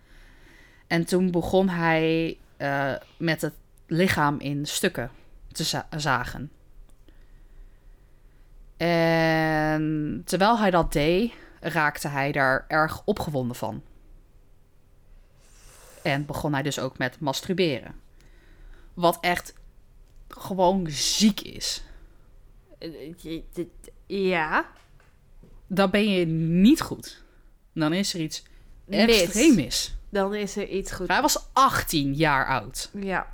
Speaker 1: En toen begon hij eh, met het lichaam in stukken te za- zagen. En terwijl hij dat deed, raakte hij daar erg opgewonden van. En begon hij dus ook met masturberen. Wat echt gewoon ziek is.
Speaker 2: Ja.
Speaker 1: Dan ben je niet goed. Dan is er iets extreem mis.
Speaker 2: Dan is er iets goed.
Speaker 1: Hij was 18 jaar oud.
Speaker 2: Ja.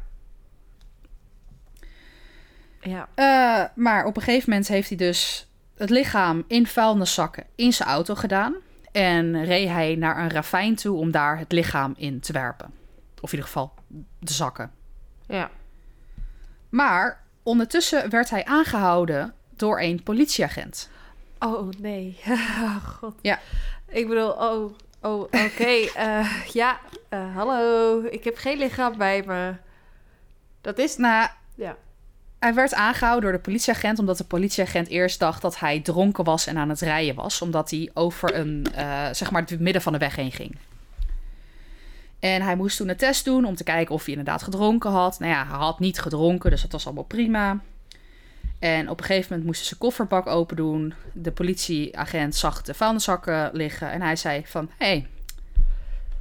Speaker 2: Ja.
Speaker 1: Eh, maar op een gegeven moment heeft hij dus het lichaam in vuilniszakken in zijn auto gedaan. En reed hij naar een ravijn toe om daar het lichaam in te werpen. Of in ieder geval de zakken.
Speaker 2: Ja.
Speaker 1: Maar ondertussen werd hij aangehouden door een politieagent.
Speaker 2: Oh, nee. [LAUGHS] God.
Speaker 1: Ja.
Speaker 2: Ik bedoel, oh, oh oké. [LAUGHS] eh, ja, eh, hallo. Ik heb geen lichaam bij me. Dat is...
Speaker 1: Nou,
Speaker 2: Ja.
Speaker 1: Hij werd aangehouden door de politieagent omdat de politieagent eerst dacht dat hij dronken was en aan het rijden was, omdat hij over een, eh, zeg maar, het midden van de weg heen ging. En hij moest toen een test doen om te kijken of hij inderdaad gedronken had. Nou ja, hij had niet gedronken, dus dat was allemaal prima. En op een gegeven moment moest hij zijn kofferbak open doen. De politieagent zag de vuilniszakken liggen en hij zei van, hé, hey,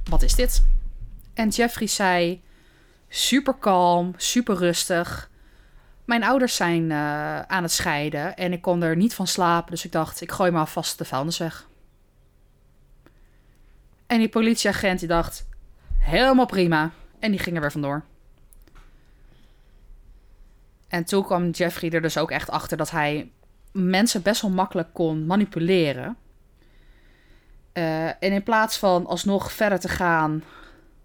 Speaker 1: wat is dit? En Jeffrey zei, super kalm, super rustig. Mijn ouders zijn eh, aan het scheiden en ik kon er niet van slapen. Dus ik dacht, ik gooi maar vast de vuilnis weg. En die politieagent die dacht, helemaal prima. En die ging er weer vandoor. En toen kwam Jeffrey er dus ook echt achter dat hij mensen best wel makkelijk kon manipuleren. Eh, en in plaats van alsnog verder te gaan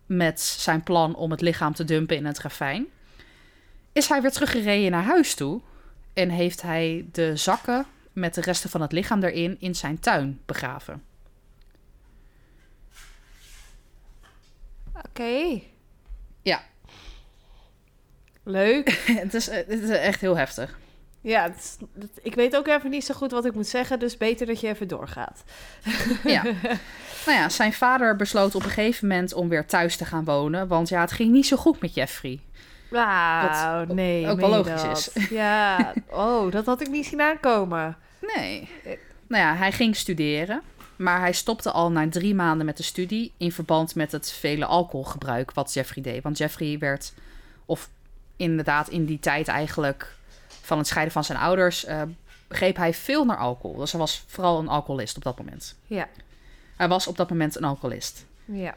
Speaker 1: met zijn plan om het lichaam te dumpen in het ravijn, is hij weer teruggereden naar huis toe en heeft hij de zakken met de resten van het lichaam erin in zijn tuin begraven.
Speaker 2: Oké.
Speaker 1: Ja.
Speaker 2: Leuk. [LAUGHS]
Speaker 1: het, is, het is echt heel heftig.
Speaker 2: Ja, het is- het- ik weet ook even niet zo goed wat ik moet zeggen, dus beter dat je even doorgaat. [LAUGHS]
Speaker 1: Ja. nou ja, zijn vader besloot op een gegeven moment om weer thuis te gaan wonen, want ja, het ging niet zo goed met Jeffrey.
Speaker 2: Wauw, nee.
Speaker 1: ook wel logisch
Speaker 2: dat? Ja, oh, dat had ik niet zien aankomen.
Speaker 1: Nee. Nou ja, hij ging studeren, maar hij stopte al na drie maanden met de studie in verband met het vele alcoholgebruik wat Jeffrey deed. Want Jeffrey werd, of inderdaad in die tijd eigenlijk van het scheiden van zijn ouders, eh, greep hij veel naar alcohol. Dus hij was vooral een alcoholist op dat moment.
Speaker 2: Ja,
Speaker 1: Hij was op dat moment een alcoholist.
Speaker 2: ja.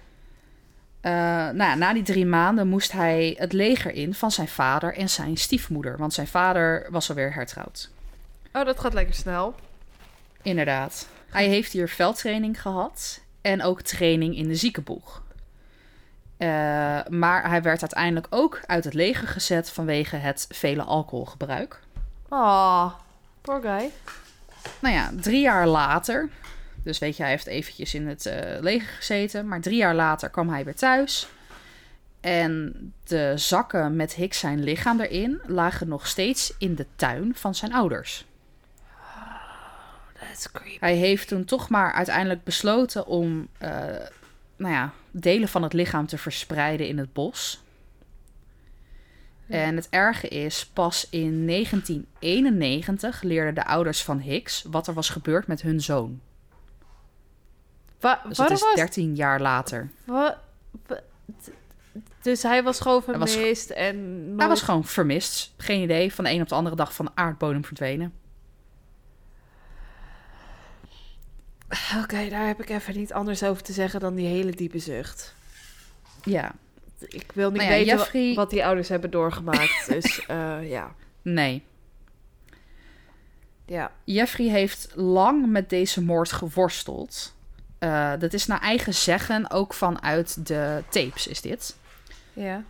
Speaker 1: Eh, nou ja, na die drie maanden moest hij het leger in van zijn vader en zijn stiefmoeder. Want zijn vader was alweer hertrouwd.
Speaker 2: Oh, dat gaat lekker snel.
Speaker 1: Inderdaad. Hij heeft hier veldtraining gehad en ook training in de ziekenboeg. Eh, maar hij werd uiteindelijk ook uit het leger gezet vanwege het vele alcoholgebruik.
Speaker 2: Oh, poor guy.
Speaker 1: Nou ja, drie jaar later, dus weet je, hij heeft eventjes in het eh, leger gezeten, maar drie jaar later kwam hij weer thuis. En de zakken met Hicks zijn lichaam erin lagen nog steeds in de tuin van zijn ouders.
Speaker 2: That's creepy.
Speaker 1: Hij heeft toen toch maar uiteindelijk besloten om, eh, nou ja, delen van het lichaam te verspreiden in het bos. En het erge is, pas in 1991 leerden de ouders van Hicks wat er was gebeurd met hun zoon.
Speaker 2: Wa
Speaker 1: Dus het is
Speaker 2: was...
Speaker 1: 13 jaar later.
Speaker 2: wa- wa- t- dus hij was gewoon
Speaker 1: Hij was-
Speaker 2: vermist en...
Speaker 1: Hij was gewoon vermist. Geen idee. Van de een op de andere dag van de aardbodem verdwenen.
Speaker 2: Oké, daar heb ik even niet anders over te zeggen dan die hele diepe zucht.
Speaker 1: Ja.
Speaker 2: Ik wil niet
Speaker 1: Nou ja,
Speaker 2: weten
Speaker 1: Jeffrey-
Speaker 2: wat die ouders hebben doorgemaakt. [LAUGHS] dus eh, ja.
Speaker 1: Nee.
Speaker 2: ja.
Speaker 1: Jeffrey heeft lang met deze moord geworsteld. Eh, dat is naar eigen zeggen ook vanuit de tapes is dit.
Speaker 2: Ja.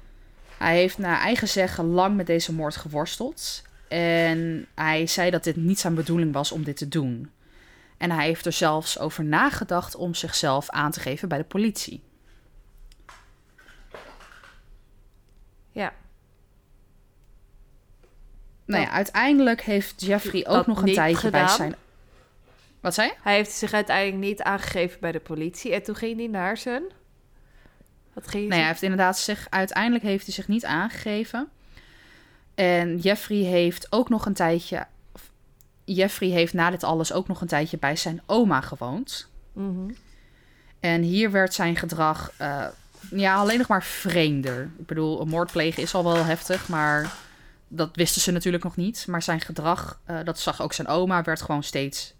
Speaker 1: Hij heeft naar eigen zeggen lang met deze moord geworsteld. En hij zei dat dit niet zijn bedoeling was om dit te doen. En hij heeft er zelfs over nagedacht om zichzelf aan te geven bij de politie.
Speaker 2: Ja.
Speaker 1: Nou ja, uiteindelijk heeft Jeffrey ook
Speaker 2: dat
Speaker 1: nog een tijdje bij zijn. Wat zei je?
Speaker 2: Hij heeft zich uiteindelijk niet aangegeven bij de politie. En toen ging hij naar zijn... Wat ging
Speaker 1: Nee, hij heeft inderdaad zich. Uiteindelijk heeft hij zich niet aangegeven. En Jeffrey heeft ook nog een tijdje. Jeffrey heeft na dit alles ook nog een tijdje bij zijn oma gewoond.
Speaker 2: Mhm.
Speaker 1: En hier werd zijn gedrag. eh, ja, alleen nog maar vreemder. Ik bedoel, een moord plegen is al wel heftig, maar. Dat wisten ze natuurlijk nog niet. Maar zijn gedrag, eh, dat zag ook zijn oma, werd gewoon steeds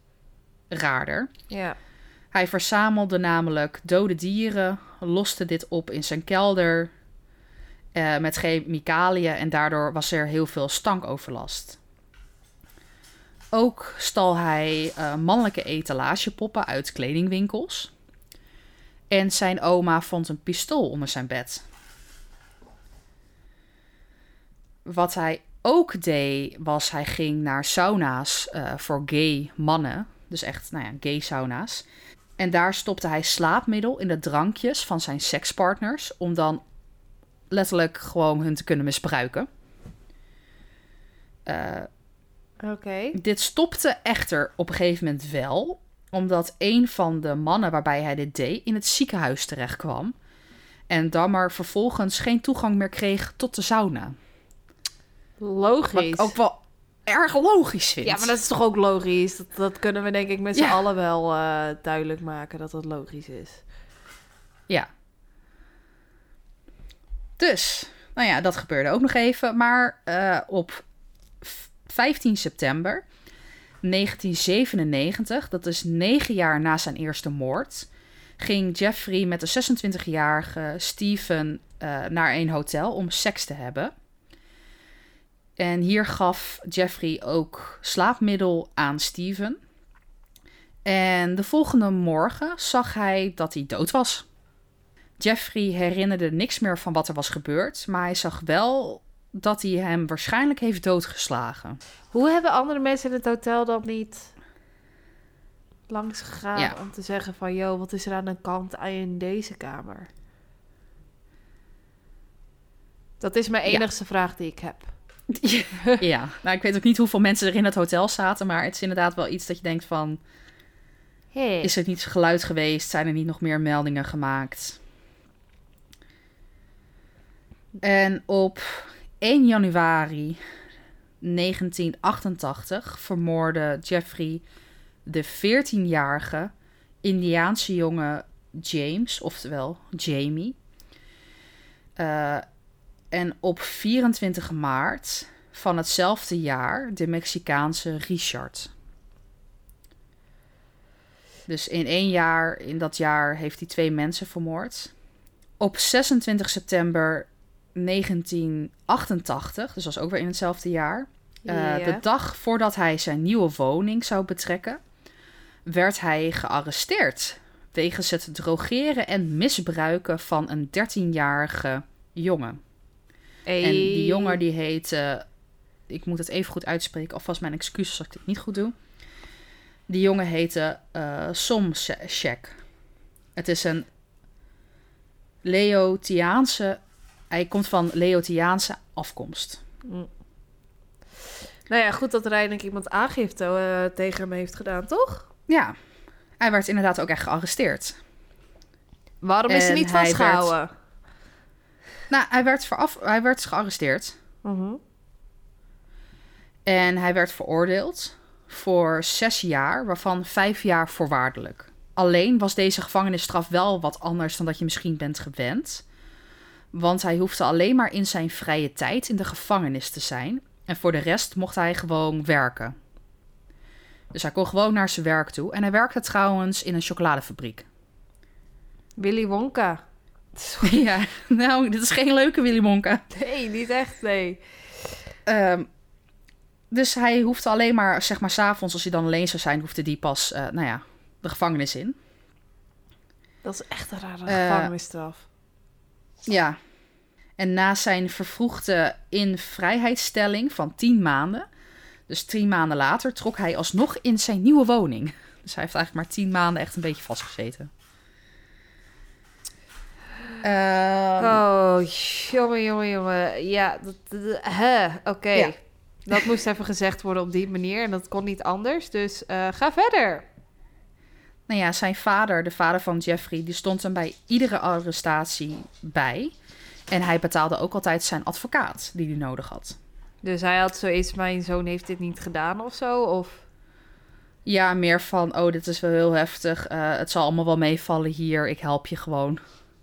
Speaker 1: raarder.
Speaker 2: Ja.
Speaker 1: Hij verzamelde namelijk dode dieren, loste dit op in zijn kelder eh, met chemicaliën en daardoor was er heel veel stankoverlast. Ook stal hij eh, mannelijke etalagepoppen uit kledingwinkels. En zijn oma vond een pistool onder zijn bed. Wat hij ook deed, was hij ging naar sauna's eh, voor gay mannen. Dus echt, nou ja, gay sauna's. En daar stopte hij slaapmiddel in de drankjes van zijn sekspartners. Om dan letterlijk gewoon hun te kunnen misbruiken. Eh,
Speaker 2: Oké.
Speaker 1: dit stopte echter op een gegeven moment wel. Omdat een van de mannen waarbij hij dit deed in het ziekenhuis terecht kwam. En dan maar vervolgens geen toegang meer kreeg tot de sauna. Wat
Speaker 2: Logisch.
Speaker 1: ik ook wel erg logisch vind.
Speaker 2: Ja, maar dat is toch ook logisch? Dat, dat kunnen we denk ik met z'n
Speaker 1: Ja.
Speaker 2: allen wel eh, duidelijk maken dat dat logisch is.
Speaker 1: Ja. Dus, nou ja, dat gebeurde ook nog even. Maar eh, op v- 15 september 1997, dat is negen jaar na zijn eerste moord, ging Jeffrey met de 26-jarige Steven eh, naar een hotel om seks te hebben. En hier gaf Jeffrey ook slaapmiddel aan Steven. En de volgende morgen zag hij dat hij dood was. Jeffrey herinnerde niks meer van wat er was gebeurd, maar hij zag wel dat hij hem waarschijnlijk heeft doodgeslagen.
Speaker 2: Hoe hebben andere mensen in het hotel dan niet langs gegaan
Speaker 1: Ja.
Speaker 2: om te zeggen van... ...joh, wat is er aan de kant aan in deze kamer? Dat is mijn
Speaker 1: Ja.
Speaker 2: enigste vraag die ik heb.
Speaker 1: Ja, nou ik weet ook niet hoeveel mensen er in het hotel zaten, maar het is inderdaad wel iets dat je denkt van,
Speaker 2: Hey.
Speaker 1: is er niet geluid geweest? Zijn er niet nog meer meldingen gemaakt? En op 1 januari 1988 vermoordde Jeffrey de 14-jarige Indiaanse jongen James, oftewel Jamie. Eh, en op 24 maart van hetzelfde jaar de Mexicaanse Richard. Dus in één jaar, in dat jaar, heeft hij twee mensen vermoord. Op 26 september 1988, dus dat was ook weer in hetzelfde jaar, eh, de dag voordat hij zijn nieuwe woning zou betrekken, werd hij gearresteerd wegens het drogeren en misbruiken van een 13-jarige jongen.
Speaker 2: Hey.
Speaker 1: En die jongen die heet, eh, ik moet het even goed uitspreken, alvast mijn excuses als ik dit niet goed doe. Die jongen heette Somshek. Het is een Leotiaanse, hij komt van Leotiaanse afkomst.
Speaker 2: Mm. Nou ja, goed dat er eindelijk iemand aangifte eh, tegen hem heeft gedaan, toch?
Speaker 1: Ja, hij werd inderdaad ook echt gearresteerd.
Speaker 2: Waarom is hij niet vastgehouden?
Speaker 1: Nou, hij werd, veraf, hij werd gearresteerd.
Speaker 2: Mhm.
Speaker 1: En hij werd veroordeeld voor zes jaar, waarvan vijf jaar voorwaardelijk. Alleen was deze gevangenisstraf wel wat anders dan dat je misschien bent gewend. Want hij hoefde alleen maar in zijn vrije tijd in de gevangenis te zijn. En voor de rest mocht hij gewoon werken. Dus hij kon gewoon naar zijn werk toe. En hij werkte trouwens in een chocoladefabriek.
Speaker 2: Willy Wonka. [LAUGHS]
Speaker 1: ja, nou, dit is geen leuke Willy Wonka.
Speaker 2: Nee, niet echt, nee.
Speaker 1: Ehm, dus hij hoefde alleen maar, zeg maar, s'avonds, als hij dan alleen zou zijn, hoefde die pas, eh, nou ja, de gevangenis in.
Speaker 2: Dat is echt een rare
Speaker 1: Eh,
Speaker 2: gevangenisstraf.
Speaker 1: Ja. En na zijn vervroegde invrijheidstelling van 10 maanden, dus tien maanden later, trok hij alsnog in zijn nieuwe woning. [LAUGHS] Dus hij heeft eigenlijk maar tien maanden echt een beetje vastgezeten. Ehm,
Speaker 2: oh, jongen, jongen, jongen. Ja, dat, dat- hè, oké.
Speaker 1: Ja.
Speaker 2: Dat moest even gezegd worden op die manier en dat kon niet anders. Dus eh, ga verder.
Speaker 1: Nou ja, zijn vader, de vader van Jeffrey, die stond hem bij iedere arrestatie bij. En hij betaalde ook altijd zijn advocaat die hij nodig had.
Speaker 2: Dus hij had zoiets, mijn zoon heeft dit niet gedaan of zo? Of...
Speaker 1: Ja, meer van, oh, dit is wel heel heftig. eh, het zal allemaal wel meevallen hier. Ik help je gewoon.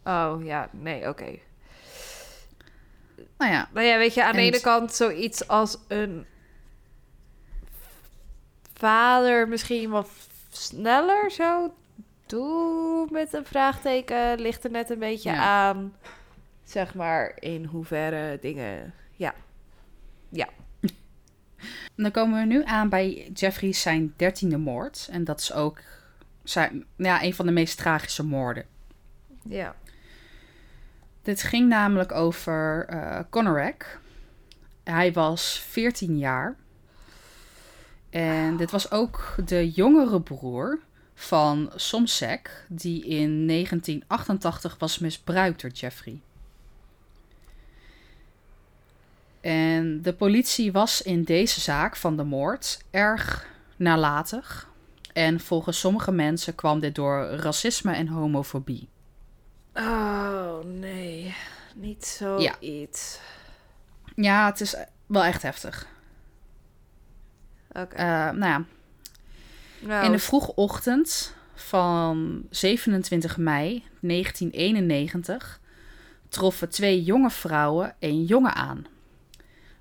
Speaker 2: Oh, ja, nee, oké.
Speaker 1: Nou ja,
Speaker 2: Nou ja, weet je, aan de
Speaker 1: En-
Speaker 2: ene kant zoiets als een vader misschien wat sneller zo doen met een vraagteken ligt er net een beetje
Speaker 1: Ja.
Speaker 2: aan, zeg maar, in hoeverre dingen, ja. [LAUGHS]
Speaker 1: dan komen we nu aan bij Jeffrey zijn dertiende moord. En dat is ook zijn, ja, een van de meest tragische moorden.
Speaker 2: Ja.
Speaker 1: Dit ging namelijk over Conorak. Hij was 14 jaar. En dit was ook de jongere broer van Somsek, die in 1988 was misbruikt door Jeffrey. En de politie was in deze zaak van de moord erg nalatig. En volgens sommige mensen kwam dit door racisme en homofobie.
Speaker 2: Oh, nee. Niet zoiets.
Speaker 1: Ja, het is wel echt heftig.
Speaker 2: Oké.
Speaker 1: Eh, nou ja,
Speaker 2: Nou,
Speaker 1: in de vroege ochtend van 27 mei 1991 troffen twee jonge vrouwen een jongen aan.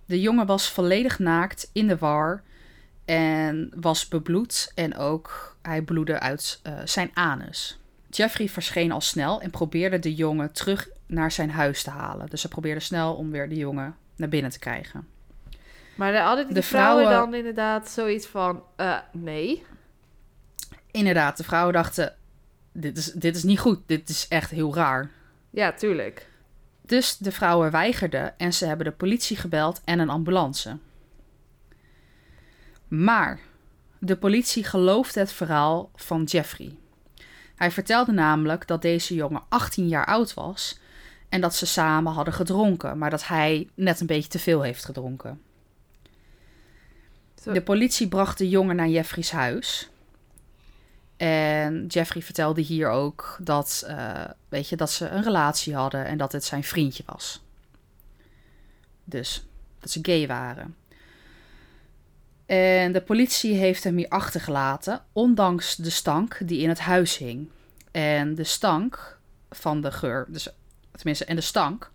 Speaker 1: De jongen was volledig naakt in de war en was bebloed en ook hij bloedde uit eh, zijn anus. Jeffrey verscheen al snel en probeerde de jongen terug naar zijn huis te halen. Dus ze probeerde snel om weer de jongen naar binnen te krijgen.
Speaker 2: maar de, hadden die
Speaker 1: de
Speaker 2: vrouwen,
Speaker 1: vrouwen-
Speaker 2: dan inderdaad zoiets van, eh, nee.
Speaker 1: Inderdaad, de vrouwen dachten: dit is, dit is niet goed, dit is echt heel raar.
Speaker 2: Ja, tuurlijk.
Speaker 1: Dus de vrouwen weigerden en ze hebben de politie gebeld en een ambulance. Maar de politie geloofde het verhaal van Jeffrey. Hij vertelde namelijk dat deze jongen 18 jaar oud was en dat ze samen hadden gedronken, maar dat hij net een beetje te veel heeft gedronken. De politie bracht de jongen naar Jeffrey's huis. En Jeffrey vertelde hier ook dat, eh, weet je, dat ze een relatie hadden en dat het zijn vriendje was. Dus dat ze gay waren. En de politie heeft hem hier achtergelaten, ondanks de stank die in het huis hing. En de stank van de geur, dus, tenminste, en de stank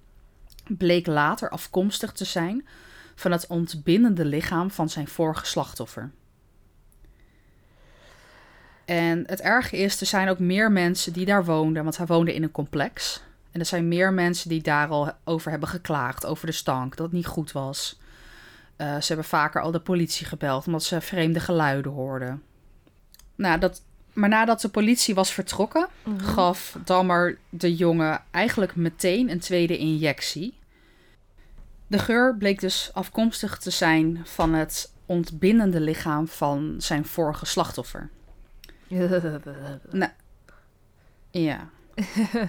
Speaker 1: bleek later afkomstig te zijn van het ontbindende lichaam van zijn vorige slachtoffer. En het erge is, er zijn ook meer mensen die daar woonden, want hij woonde in een complex. En er zijn meer mensen die daar al over hebben geklaagd, over de stank, dat het niet goed was. Eh, ze hebben vaker al de politie gebeld, omdat ze vreemde geluiden hoorden. Nou, dat, maar nadat de politie was vertrokken,
Speaker 2: Mhm.
Speaker 1: gaf Dammer de jongen eigenlijk meteen een tweede injectie. De geur bleek dus afkomstig te zijn van het ontbindende lichaam van zijn vorige slachtoffer. [LAUGHS] Ja.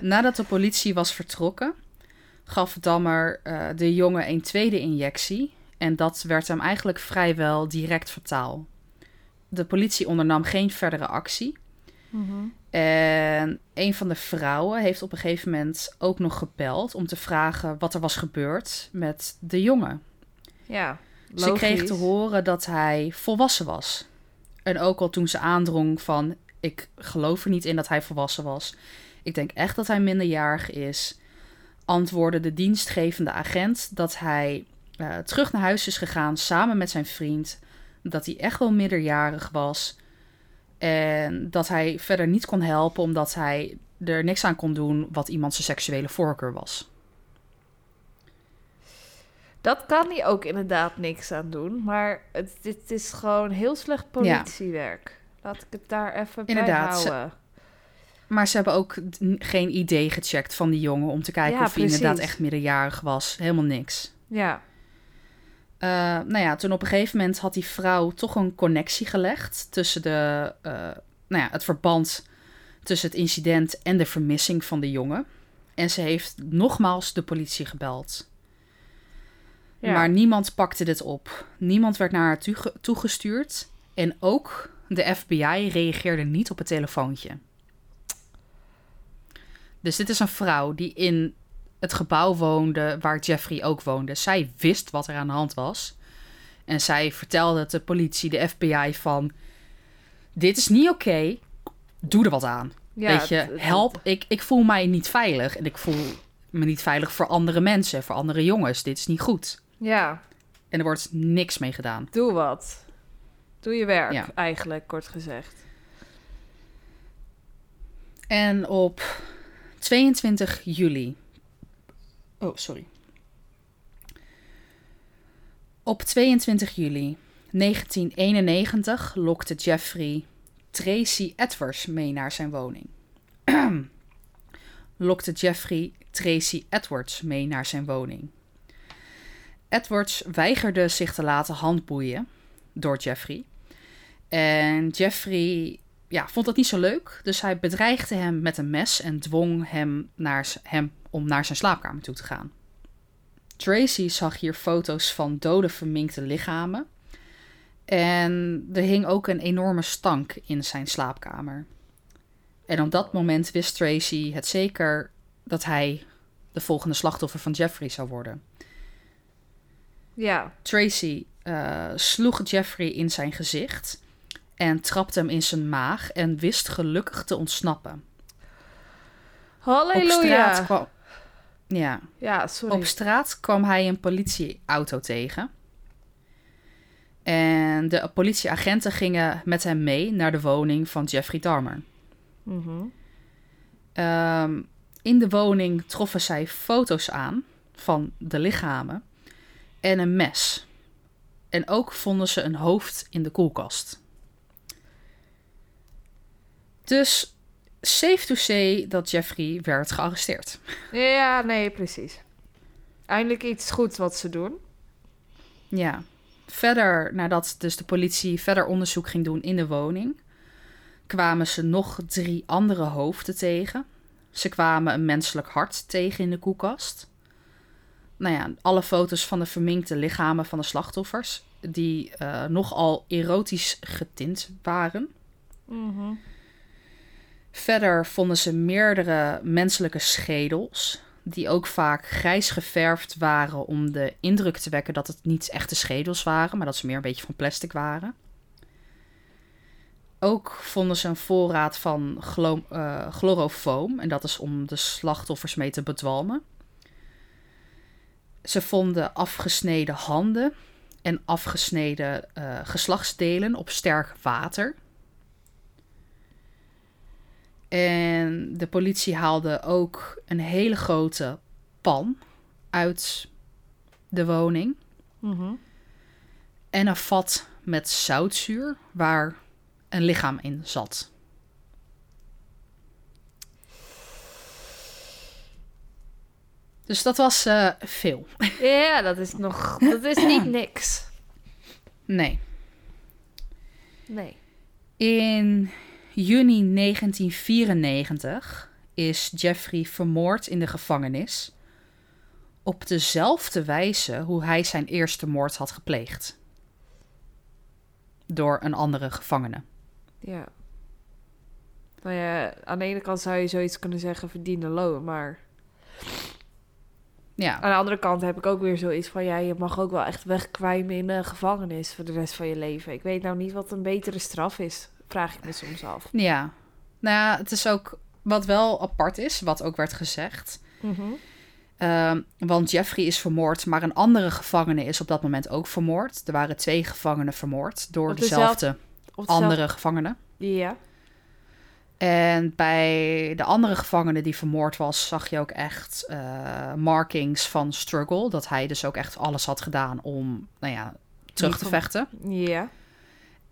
Speaker 1: Nadat de politie was vertrokken, gaf Dammer eh, de jongen een tweede injectie. En dat werd hem eigenlijk vrijwel direct fataal. De politie ondernam geen verdere actie.
Speaker 2: Mhm.
Speaker 1: En een van de vrouwen heeft op een gegeven moment ook nog gebeld om te vragen wat er was gebeurd met de jongen.
Speaker 2: Ja,
Speaker 1: Ze kreeg
Speaker 2: logisch.
Speaker 1: te horen dat hij volwassen was. En ook al toen ze aandrong van ik geloof er niet in dat hij volwassen was. Ik denk echt dat hij minderjarig is. Antwoordde de dienstgevende agent dat hij eh, terug naar huis is gegaan samen met zijn vriend. Dat hij echt wel minderjarig was. En dat hij verder niet kon helpen omdat hij er niks aan kon doen wat iemand zijn seksuele voorkeur was.
Speaker 2: Dat kan hij ook inderdaad niks aan doen. Maar het, dit is gewoon heel slecht politiewerk. Laat ik het daar even
Speaker 1: Inderdaad,
Speaker 2: bij
Speaker 1: ze-
Speaker 2: houden.
Speaker 1: Maar ze hebben ook geen idee gecheckt van die jongen om te kijken
Speaker 2: Ja,
Speaker 1: of hij inderdaad echt minderjarig was. Helemaal niks.
Speaker 2: Ja,
Speaker 1: Eh, nou ja, toen op een gegeven moment had die vrouw toch een connectie gelegd tussen de, eh, nou ja, het verband tussen het incident en de vermissing van de jongen. En ze heeft nogmaals de politie gebeld.
Speaker 2: ja.
Speaker 1: Maar niemand pakte dit op. Niemand werd naar haar toege- toegestuurd. En ook de FBI reageerde niet op het telefoontje. Dus dit is een vrouw die in het gebouw woonde waar Jeffrey ook woonde. Zij wist wat er aan de hand was. En zij vertelde het de politie, de FBI van... Dit is niet oké. Doe er wat aan.
Speaker 2: ja,
Speaker 1: Weet je,
Speaker 2: het- het-
Speaker 1: help. Ik, ik voel mij niet veilig. En ik voel me niet veilig voor andere mensen, voor andere jongens. Dit is niet goed.
Speaker 2: Ja,
Speaker 1: En er wordt niks mee gedaan.
Speaker 2: doe wat. Doe je werk,
Speaker 1: Ja.
Speaker 2: eigenlijk, kort gezegd.
Speaker 1: En op 22 juli. Oh, sorry. Op 22 juli 1991 lokte Jeffrey Tracy Edwards mee naar zijn woning. [CLEARS THROAT] lokte Jeffrey Tracy Edwards mee naar zijn woning. Edwards weigerde zich te laten handboeien door Jeffrey. En Jeffrey ja, vond dat niet zo leuk. Dus hij bedreigde hem met een mes en dwong hem, naar, hem om naar zijn slaapkamer toe te gaan. Tracy zag hier foto's van dode verminkte lichamen. En er hing ook een enorme stank in zijn slaapkamer. En op dat moment wist Tracy het zeker dat hij de volgende slachtoffer van Jeffrey zou worden.
Speaker 2: Ja,
Speaker 1: Tracy eh, sloeg Jeffrey in zijn gezicht en trapte hem in zijn maag en wist gelukkig te ontsnappen. Op straat,
Speaker 2: halleluja.
Speaker 1: kwam, ja,
Speaker 2: Ja, sorry.
Speaker 1: op straat kwam hij een politieauto tegen. En de politieagenten gingen met hem mee naar de woning van Jeffrey Dahmer.
Speaker 2: Mhm.
Speaker 1: Ehm, in de woning troffen zij foto's aan van de lichamen en een mes. En ook vonden ze een hoofd in de koelkast. Dus safe to say dat Jeffrey werd gearresteerd.
Speaker 2: Ja, nee, precies. Eindelijk iets goeds wat ze doen.
Speaker 1: Ja. Verder, nadat dus de politie verder onderzoek ging doen in de woning, kwamen ze nog drie andere hoofden tegen. Ze kwamen een menselijk hart tegen in de koelkast. Nou ja, alle foto's van de verminkte lichamen van de slachtoffers, die eh, nogal erotisch getint waren.
Speaker 2: Mhm.
Speaker 1: Verder vonden ze meerdere menselijke schedels, die ook vaak grijs geverfd waren om de indruk te wekken dat het niet echte schedels waren, maar dat ze meer een beetje van plastic waren. Ook vonden ze een voorraad van glo- eh, chlorofoam, en dat is om de slachtoffers mee te bedwalmen. Ze vonden afgesneden handen en afgesneden eh, geslachtsdelen op sterk water. En de politie haalde ook een hele grote pan uit de woning.
Speaker 2: Mhm.
Speaker 1: En een vat met zoutzuur waar een lichaam in zat. Dus dat was eh, veel. [LAUGHS]
Speaker 2: Ja, dat is nog... Dat is niet [CLEARS THROAT] niks.
Speaker 1: Nee.
Speaker 2: Nee.
Speaker 1: In juni 1994 is Jeffrey vermoord in de gevangenis. Op dezelfde wijze hoe hij zijn eerste moord had gepleegd. Door een andere gevangene.
Speaker 2: Ja. Nou ja, aan de ene kant zou je zoiets kunnen zeggen verdiende loon, maar
Speaker 1: Ja,
Speaker 2: aan de andere kant heb ik ook weer zoiets van ja, je mag ook wel echt wegkwijmen in de gevangenis voor de rest van je leven. Ik weet nou niet wat een betere straf is, vraag ik me soms af.
Speaker 1: ja. Nou ja, het is ook wat wel apart is, wat ook werd gezegd. Ehm, want Jeffrey is vermoord, maar een andere gevangene is op dat moment ook vermoord. Er waren twee gevangenen vermoord door dezelfde andere gevangene.
Speaker 2: Ja.
Speaker 1: En bij de andere gevangene die vermoord was, zag je ook echt eh, markings van struggle. Dat hij dus ook echt alles had gedaan om, nou ja, terug
Speaker 2: Niet
Speaker 1: te vechten.
Speaker 2: Ja.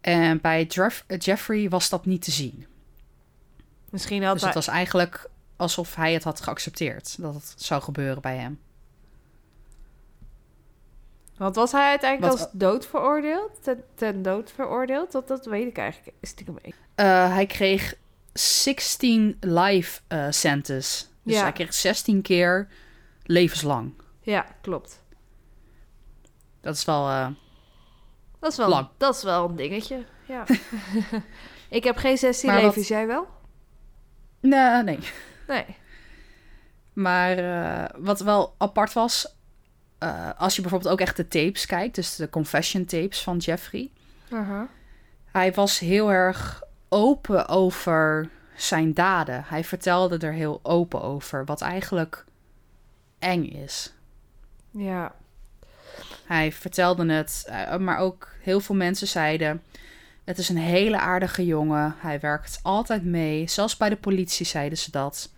Speaker 1: En bij Jeff- Jeffrey was dat niet te zien.
Speaker 2: Misschien had
Speaker 1: Dus
Speaker 2: hij...
Speaker 1: het was eigenlijk alsof hij het had geaccepteerd dat het zou gebeuren bij hem.
Speaker 2: Want was hij uiteindelijk
Speaker 1: Wat-
Speaker 2: als dood veroordeeld? Ten, ten dood veroordeeld? Dat, dat weet ik eigenlijk stiekem niet.
Speaker 1: Eh, hij kreeg 16 life sentence. Dus
Speaker 2: Ja.
Speaker 1: hij kreeg 16 keer levenslang.
Speaker 2: Ja, klopt.
Speaker 1: Dat is wel... eh,
Speaker 2: Dat is wel,
Speaker 1: Lang.
Speaker 2: Dat is wel een dingetje, ja. [LAUGHS] ik heb geen 16
Speaker 1: Maar wat-
Speaker 2: levens, jij wel?
Speaker 1: nee, nee.
Speaker 2: Nee.
Speaker 1: Maar eh, wat wel apart was, eh, als je bijvoorbeeld ook echt de tapes kijkt, dus de confession tapes van Jeffrey. Hij was heel erg open over zijn daden. Hij vertelde er heel open over, wat eigenlijk eng is.
Speaker 2: Ja.
Speaker 1: Hij vertelde het, eh, maar ook heel veel mensen zeiden: Het is een hele aardige jongen. Hij werkt altijd mee. Zelfs bij de politie zeiden ze dat.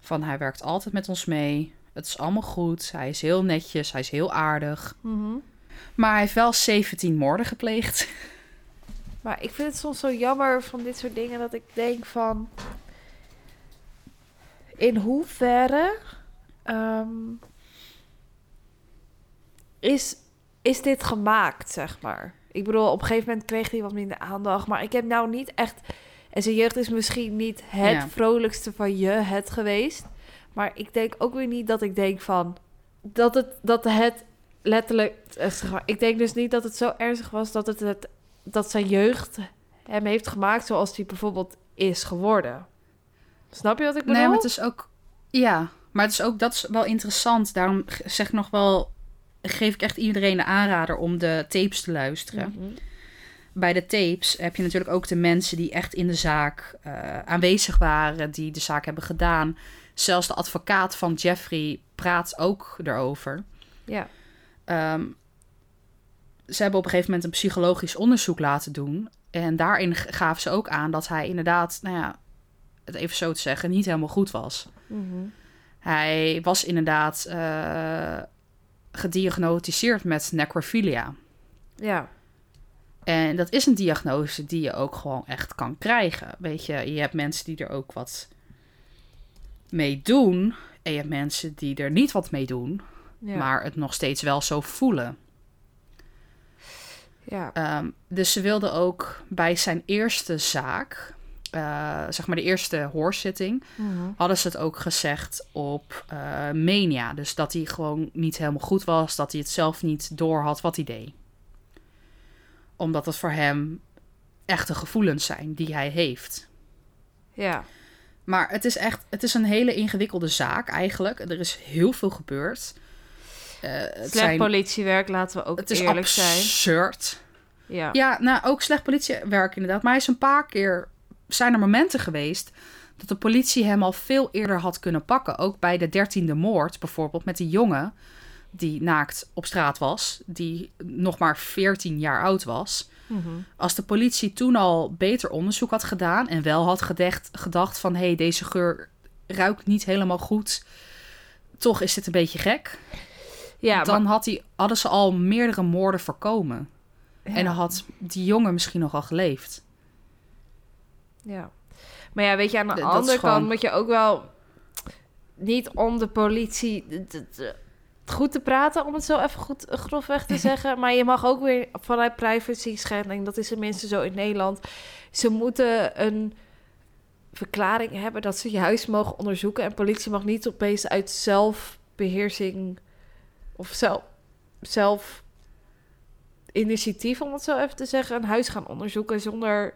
Speaker 1: Van hij werkt altijd met ons mee. Het is allemaal goed. Hij is heel netjes. Hij is heel aardig.
Speaker 2: Mhm.
Speaker 1: Maar hij heeft wel 17 moorden gepleegd. [LAUGHS]
Speaker 2: Maar ik vind het soms zo jammer van dit soort dingen dat ik denk van... In hoeverre ehm, is, is dit gemaakt, zeg maar? Ik bedoel, op een gegeven moment kreeg hij wat minder aandacht. Maar ik heb nou niet echt... En zijn jeugd is misschien niet het
Speaker 1: Ja.
Speaker 2: vrolijkste van je het geweest. Maar ik denk ook weer niet dat ik denk van... Dat het, dat het letterlijk... eh, Ik denk dus niet dat het zo ernstig was dat het, het dat zijn jeugd hem heeft gemaakt zoals hij bijvoorbeeld is geworden. Snap je wat ik bedoel?
Speaker 1: Nee, maar het is ook. Ja, maar het is ook. Dat is wel interessant. Daarom zeg ik nog wel. Geef ik echt iedereen de aanrader om de tapes te luisteren.
Speaker 2: Mhm.
Speaker 1: bij de tapes heb je natuurlijk ook de mensen die echt in de zaak eh, aanwezig waren, die de zaak hebben gedaan. Zelfs de advocaat van Jeffrey praat ook erover.
Speaker 2: Ja.
Speaker 1: Ehm, ze hebben op een gegeven moment een psychologisch onderzoek laten doen. En daarin gaven ze ook aan dat hij inderdaad, nou ja, het even zo te zeggen, niet helemaal goed was.
Speaker 2: Mhm.
Speaker 1: Hij was inderdaad eh, gediagnosticeerd met necrophilia.
Speaker 2: Ja.
Speaker 1: En dat is een diagnose die je ook gewoon echt kan krijgen. Weet je, je hebt mensen die er ook wat mee doen. En je hebt mensen die er niet wat mee doen,
Speaker 2: Ja.
Speaker 1: maar het nog steeds wel zo voelen.
Speaker 2: ja.
Speaker 1: Ehm, dus ze wilden ook bij zijn eerste zaak, eh, zeg maar de eerste hoorzitting,
Speaker 2: Mhm.
Speaker 1: hadden ze het ook gezegd op eh mania. Dus dat hij gewoon niet helemaal goed was, dat hij het zelf niet door had wat hij deed. Omdat het voor hem echte gevoelens zijn die hij heeft.
Speaker 2: ja.
Speaker 1: Maar het is echt, het is een hele ingewikkelde zaak eigenlijk. Er is heel veel gebeurd. Eh, het,
Speaker 2: Slecht
Speaker 1: zijn,
Speaker 2: politiewerk, laten we ook
Speaker 1: het is
Speaker 2: eerlijk zijn.
Speaker 1: absurd.
Speaker 2: Ja.
Speaker 1: Ja, nou ook slecht politiewerk inderdaad. Maar hij is een paar keer, zijn er momenten geweest dat de politie hem al veel eerder had kunnen pakken. Ook bij de dertiende moord bijvoorbeeld met die jongen die naakt op straat was, die nog maar 14 jaar oud was.
Speaker 2: Mhm.
Speaker 1: Als de politie toen al beter onderzoek had gedaan en wel had gedacht, gedacht van hé, hey, deze geur ruikt niet helemaal goed, toch is dit een beetje gek.
Speaker 2: ja,
Speaker 1: dan
Speaker 2: maar-
Speaker 1: had hij, hadden ze al meerdere moorden voorkomen. En dan had die jongen misschien nog wel geleefd.
Speaker 2: Ja. Maar ja, weet je, aan de andere
Speaker 1: gewoon-
Speaker 2: kant moet je ook wel niet om de politie goed te praten, om het zo even goed grofweg te [LAUGHS] zeggen. Maar je mag ook weer vanuit privacy schending, dat is tenminste zo in Nederland. Ze moeten een verklaring hebben dat ze je huis mogen onderzoeken. En politie mag niet opeens uit zelfbeheersing of zelf, zelf initiatief, om het zo even te zeggen, een huis gaan onderzoeken zonder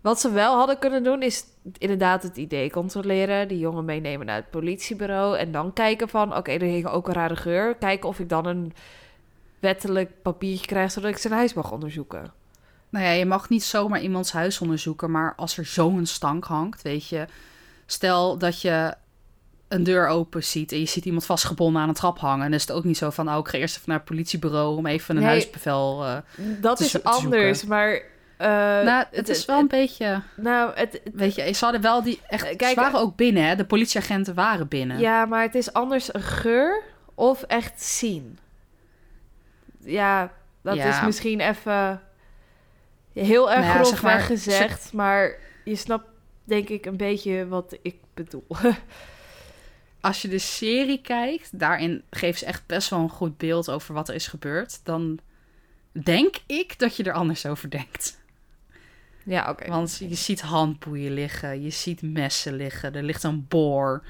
Speaker 2: Wat ze wel hadden kunnen doen is inderdaad het idee controleren. Die jongen meenemen naar het politiebureau. En dan kijken van, oké, er hing ook een rare geur. Kijken of ik dan een wettelijk papiertje krijg... zodat ik zijn huis mag onderzoeken.
Speaker 1: Nou ja, je mag niet zomaar iemands huis onderzoeken, maar als er zo'n stank hangt, weet je. Stel dat je een deur open ziet en je ziet iemand vastgebonden aan een trap hangen. Dan is het ook niet zo van, oh, ik ga eerst even naar het politiebureau om even een
Speaker 2: Nee.
Speaker 1: huisbevel... eh,
Speaker 2: Dat
Speaker 1: te
Speaker 2: is anders, maar... eh,
Speaker 1: nou, het is wel een beetje...
Speaker 2: Nou, het,
Speaker 1: Weet je, ze hadden wel die echt...
Speaker 2: Eh, kijk,
Speaker 1: ze waren ook binnen, hè. De politieagenten waren binnen.
Speaker 2: Ja, maar het is anders een geur of echt zien. Ja, dat
Speaker 1: Ja.
Speaker 2: is misschien even heel erg
Speaker 1: Nou ja, zeg
Speaker 2: grofweg
Speaker 1: maar,
Speaker 2: gezegd, maar je snapt denk ik een beetje wat ik bedoel. [LAUGHS]
Speaker 1: Als je de serie kijkt, daarin geeft ze echt best wel een goed beeld over wat er is gebeurd. Dan denk ik dat je er anders over denkt.
Speaker 2: Ja, oké.
Speaker 1: Want je ziet handboeien liggen, je ziet messen liggen, er ligt een boor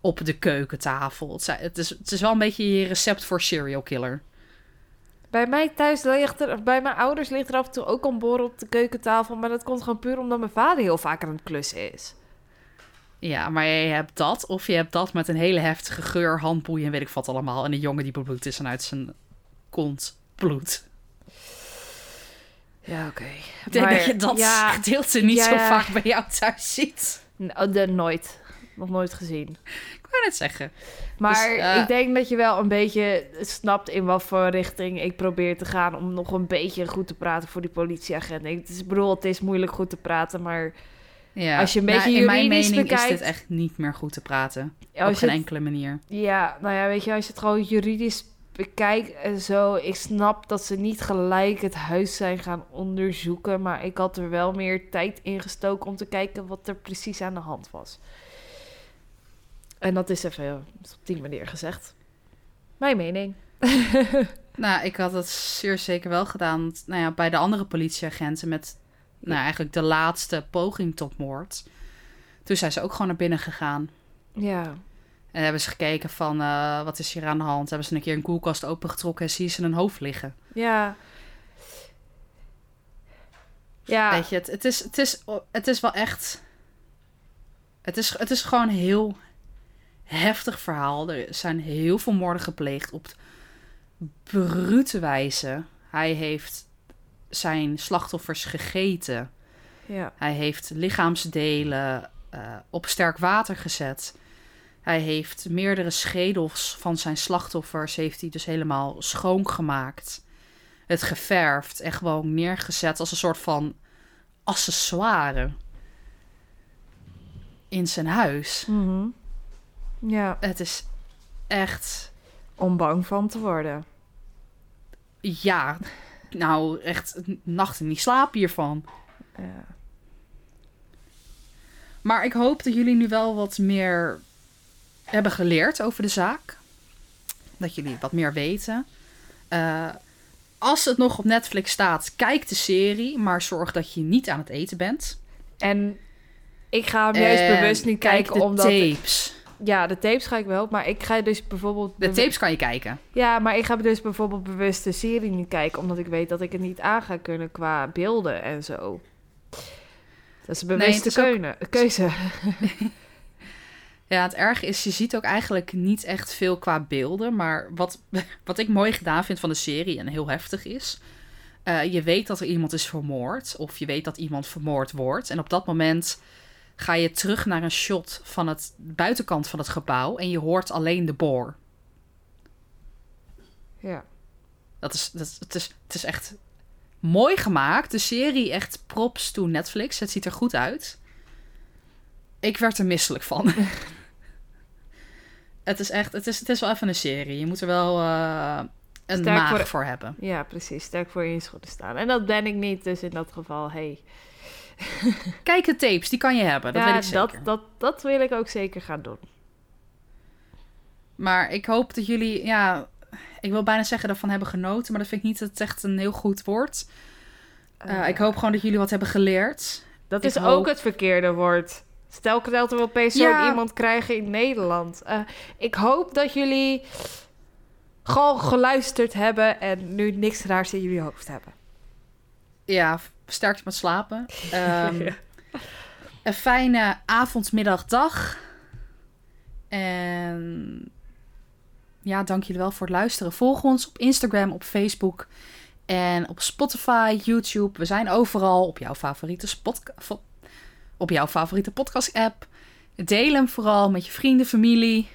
Speaker 1: op de keukentafel. Het zijn- Het is, het is wel een beetje je recept voor serial killer.
Speaker 2: Bij mij thuis ligt er, bij mijn ouders ligt er af en toe ook een boor op de keukentafel, maar dat komt gewoon puur omdat mijn vader heel vaak aan het klussen is.
Speaker 1: Ja, maar je hebt dat, of je hebt dat met een hele heftige geur, handboeien en weet ik wat allemaal. En een jongen die bebloed is en uit zijn kont bloed.
Speaker 2: Ja, oké.
Speaker 1: Ik denk dat je dat
Speaker 2: ja,
Speaker 1: gedeelte niet
Speaker 2: ja,
Speaker 1: zo vaak bij jou thuis ziet.
Speaker 2: n- de, nooit. Nog nooit gezien.
Speaker 1: Ik wou net zeggen.
Speaker 2: Maar
Speaker 1: Dus, eh,
Speaker 2: ik denk dat je wel een beetje snapt in wat voor richting ik probeer te gaan om nog een beetje goed te praten voor die politieagent. Ik is- bedoel, het is moeilijk goed te praten, maar
Speaker 1: Ja.
Speaker 2: Als je een beetje
Speaker 1: in mijn mening is
Speaker 2: bekijkt-
Speaker 1: dit echt niet meer goed te praten. Op geen
Speaker 2: het-
Speaker 1: enkele manier.
Speaker 2: ja, nou ja, weet je, als je het gewoon juridisch bekijkt en zo, ik snap dat ze niet gelijk het huis zijn gaan onderzoeken, maar ik had er wel meer tijd in gestoken om te kijken wat er precies aan de hand was. En dat is even ja, op die manier gezegd. Mijn mening. [LAUGHS]
Speaker 1: Nou, ik had het zeer zeker wel gedaan. Want, Nou ja, bij de andere politieagenten met nou, eigenlijk de laatste poging tot moord. Toen zijn ze ook gewoon naar binnen gegaan.
Speaker 2: Ja.
Speaker 1: En hebben ze gekeken van, eh, wat is hier aan de hand? Hebben ze een keer een koelkast opengetrokken en zie je ze een hoofd liggen.
Speaker 2: Ja. Ja.
Speaker 1: Weet je, het, het, is, het, is, het is wel echt... Het is, het is gewoon een heel heftig verhaal. Er zijn heel veel moorden gepleegd op brute wijze. Hij heeft zijn slachtoffers gegeten.
Speaker 2: Ja.
Speaker 1: Hij heeft lichaamsdelen eh, op sterk water gezet. Hij heeft meerdere schedels van zijn slachtoffers heeft hij dus helemaal schoongemaakt. Het geverfd en gewoon neergezet als een soort van accessoire in zijn huis.
Speaker 2: Mhm. Ja.
Speaker 1: Het is echt,
Speaker 2: Om bang van te worden.
Speaker 1: ja, nou echt nachten niet slapen hiervan.
Speaker 2: Ja.
Speaker 1: Maar ik hoop dat jullie nu wel wat meer hebben geleerd over de zaak. Dat jullie wat meer weten. Eh, als het nog op Netflix staat, kijk de serie. Maar zorg dat je niet aan het eten bent.
Speaker 2: En ik ga hem juist
Speaker 1: En
Speaker 2: bewust niet
Speaker 1: kijk
Speaker 2: kijken
Speaker 1: de
Speaker 2: omdat...
Speaker 1: tapes.
Speaker 2: Ja, de tapes ga ik wel. Maar ik ga dus bijvoorbeeld...
Speaker 1: De tapes kan je kijken.
Speaker 2: Ja, maar ik ga dus bijvoorbeeld bewust de serie niet kijken... omdat ik weet dat ik het niet aan ga kunnen qua beelden en zo. Dat is een
Speaker 1: Nee,
Speaker 2: bewuste
Speaker 1: het is ook-
Speaker 2: keuze. [LAUGHS] [LAUGHS]
Speaker 1: Ja, het erge is, je ziet ook eigenlijk niet echt veel qua beelden. Maar wat, [LAUGHS] wat ik mooi gedaan vind van de serie en heel heftig is... eh, je weet dat er iemand is vermoord. Of je weet dat iemand vermoord wordt. En op dat moment ga je terug naar een shot van het buitenkant van het gebouw. En je hoort alleen de boor.
Speaker 2: Ja.
Speaker 1: Dat is, dat, het, is, het is echt mooi gemaakt. De serie echt props to Netflix. Het ziet er goed uit. Ik werd er misselijk van. [LAUGHS] het is echt, het is, het is wel even een serie. Je moet er wel eh, een
Speaker 2: Sterk
Speaker 1: maag
Speaker 2: voor-
Speaker 1: voor hebben.
Speaker 2: ja, precies. Sterk voor je in schoenen staan. En dat ben ik niet, dus in dat geval, hey. [LAUGHS]
Speaker 1: Kijk de tapes, die kan je hebben. Dat
Speaker 2: ja,
Speaker 1: weet ik zeker.
Speaker 2: dat, dat, dat wil ik ook zeker gaan doen.
Speaker 1: Maar ik hoop dat jullie, ja, ik wil bijna zeggen ervan hebben genoten, maar dat vind ik niet het echt een heel goed woord. Eh,
Speaker 2: Eh,
Speaker 1: ik hoop gewoon dat jullie wat hebben geleerd.
Speaker 2: Dat
Speaker 1: ik
Speaker 2: is
Speaker 1: hoop-
Speaker 2: ook het verkeerde woord. Stel dat we opeens zo
Speaker 1: Ja.
Speaker 2: iemand krijgen in Nederland. Eh, ik hoop dat jullie gewoon geluisterd hebben en nu niks raars in jullie hoofd hebben.
Speaker 1: Ja, sterkte met slapen. Ehm, [LAUGHS] Een fijne avond, middag, dag. En ja, dank jullie wel voor het luisteren. Volg ons op Instagram, op Facebook en op Spotify, YouTube. We zijn overal op jouw favoriete, spot- op jouw favoriete podcast-app. Deel hem vooral met je vrienden, familie,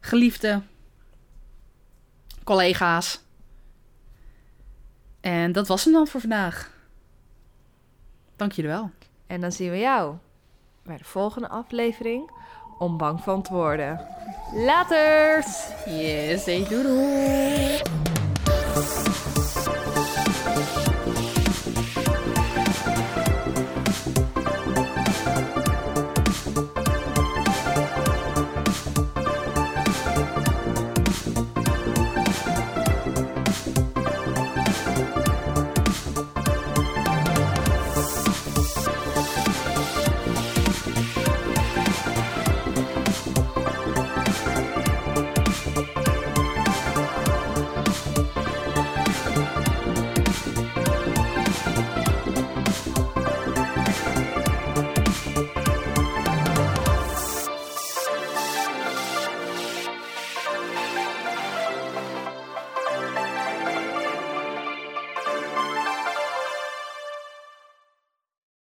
Speaker 1: geliefden, collega's. En dat was hem dan voor vandaag. Dank jullie wel.
Speaker 2: En dan zien we jou bij de volgende aflevering om bang van te worden. Laters!
Speaker 1: Yes, hey, doei doei.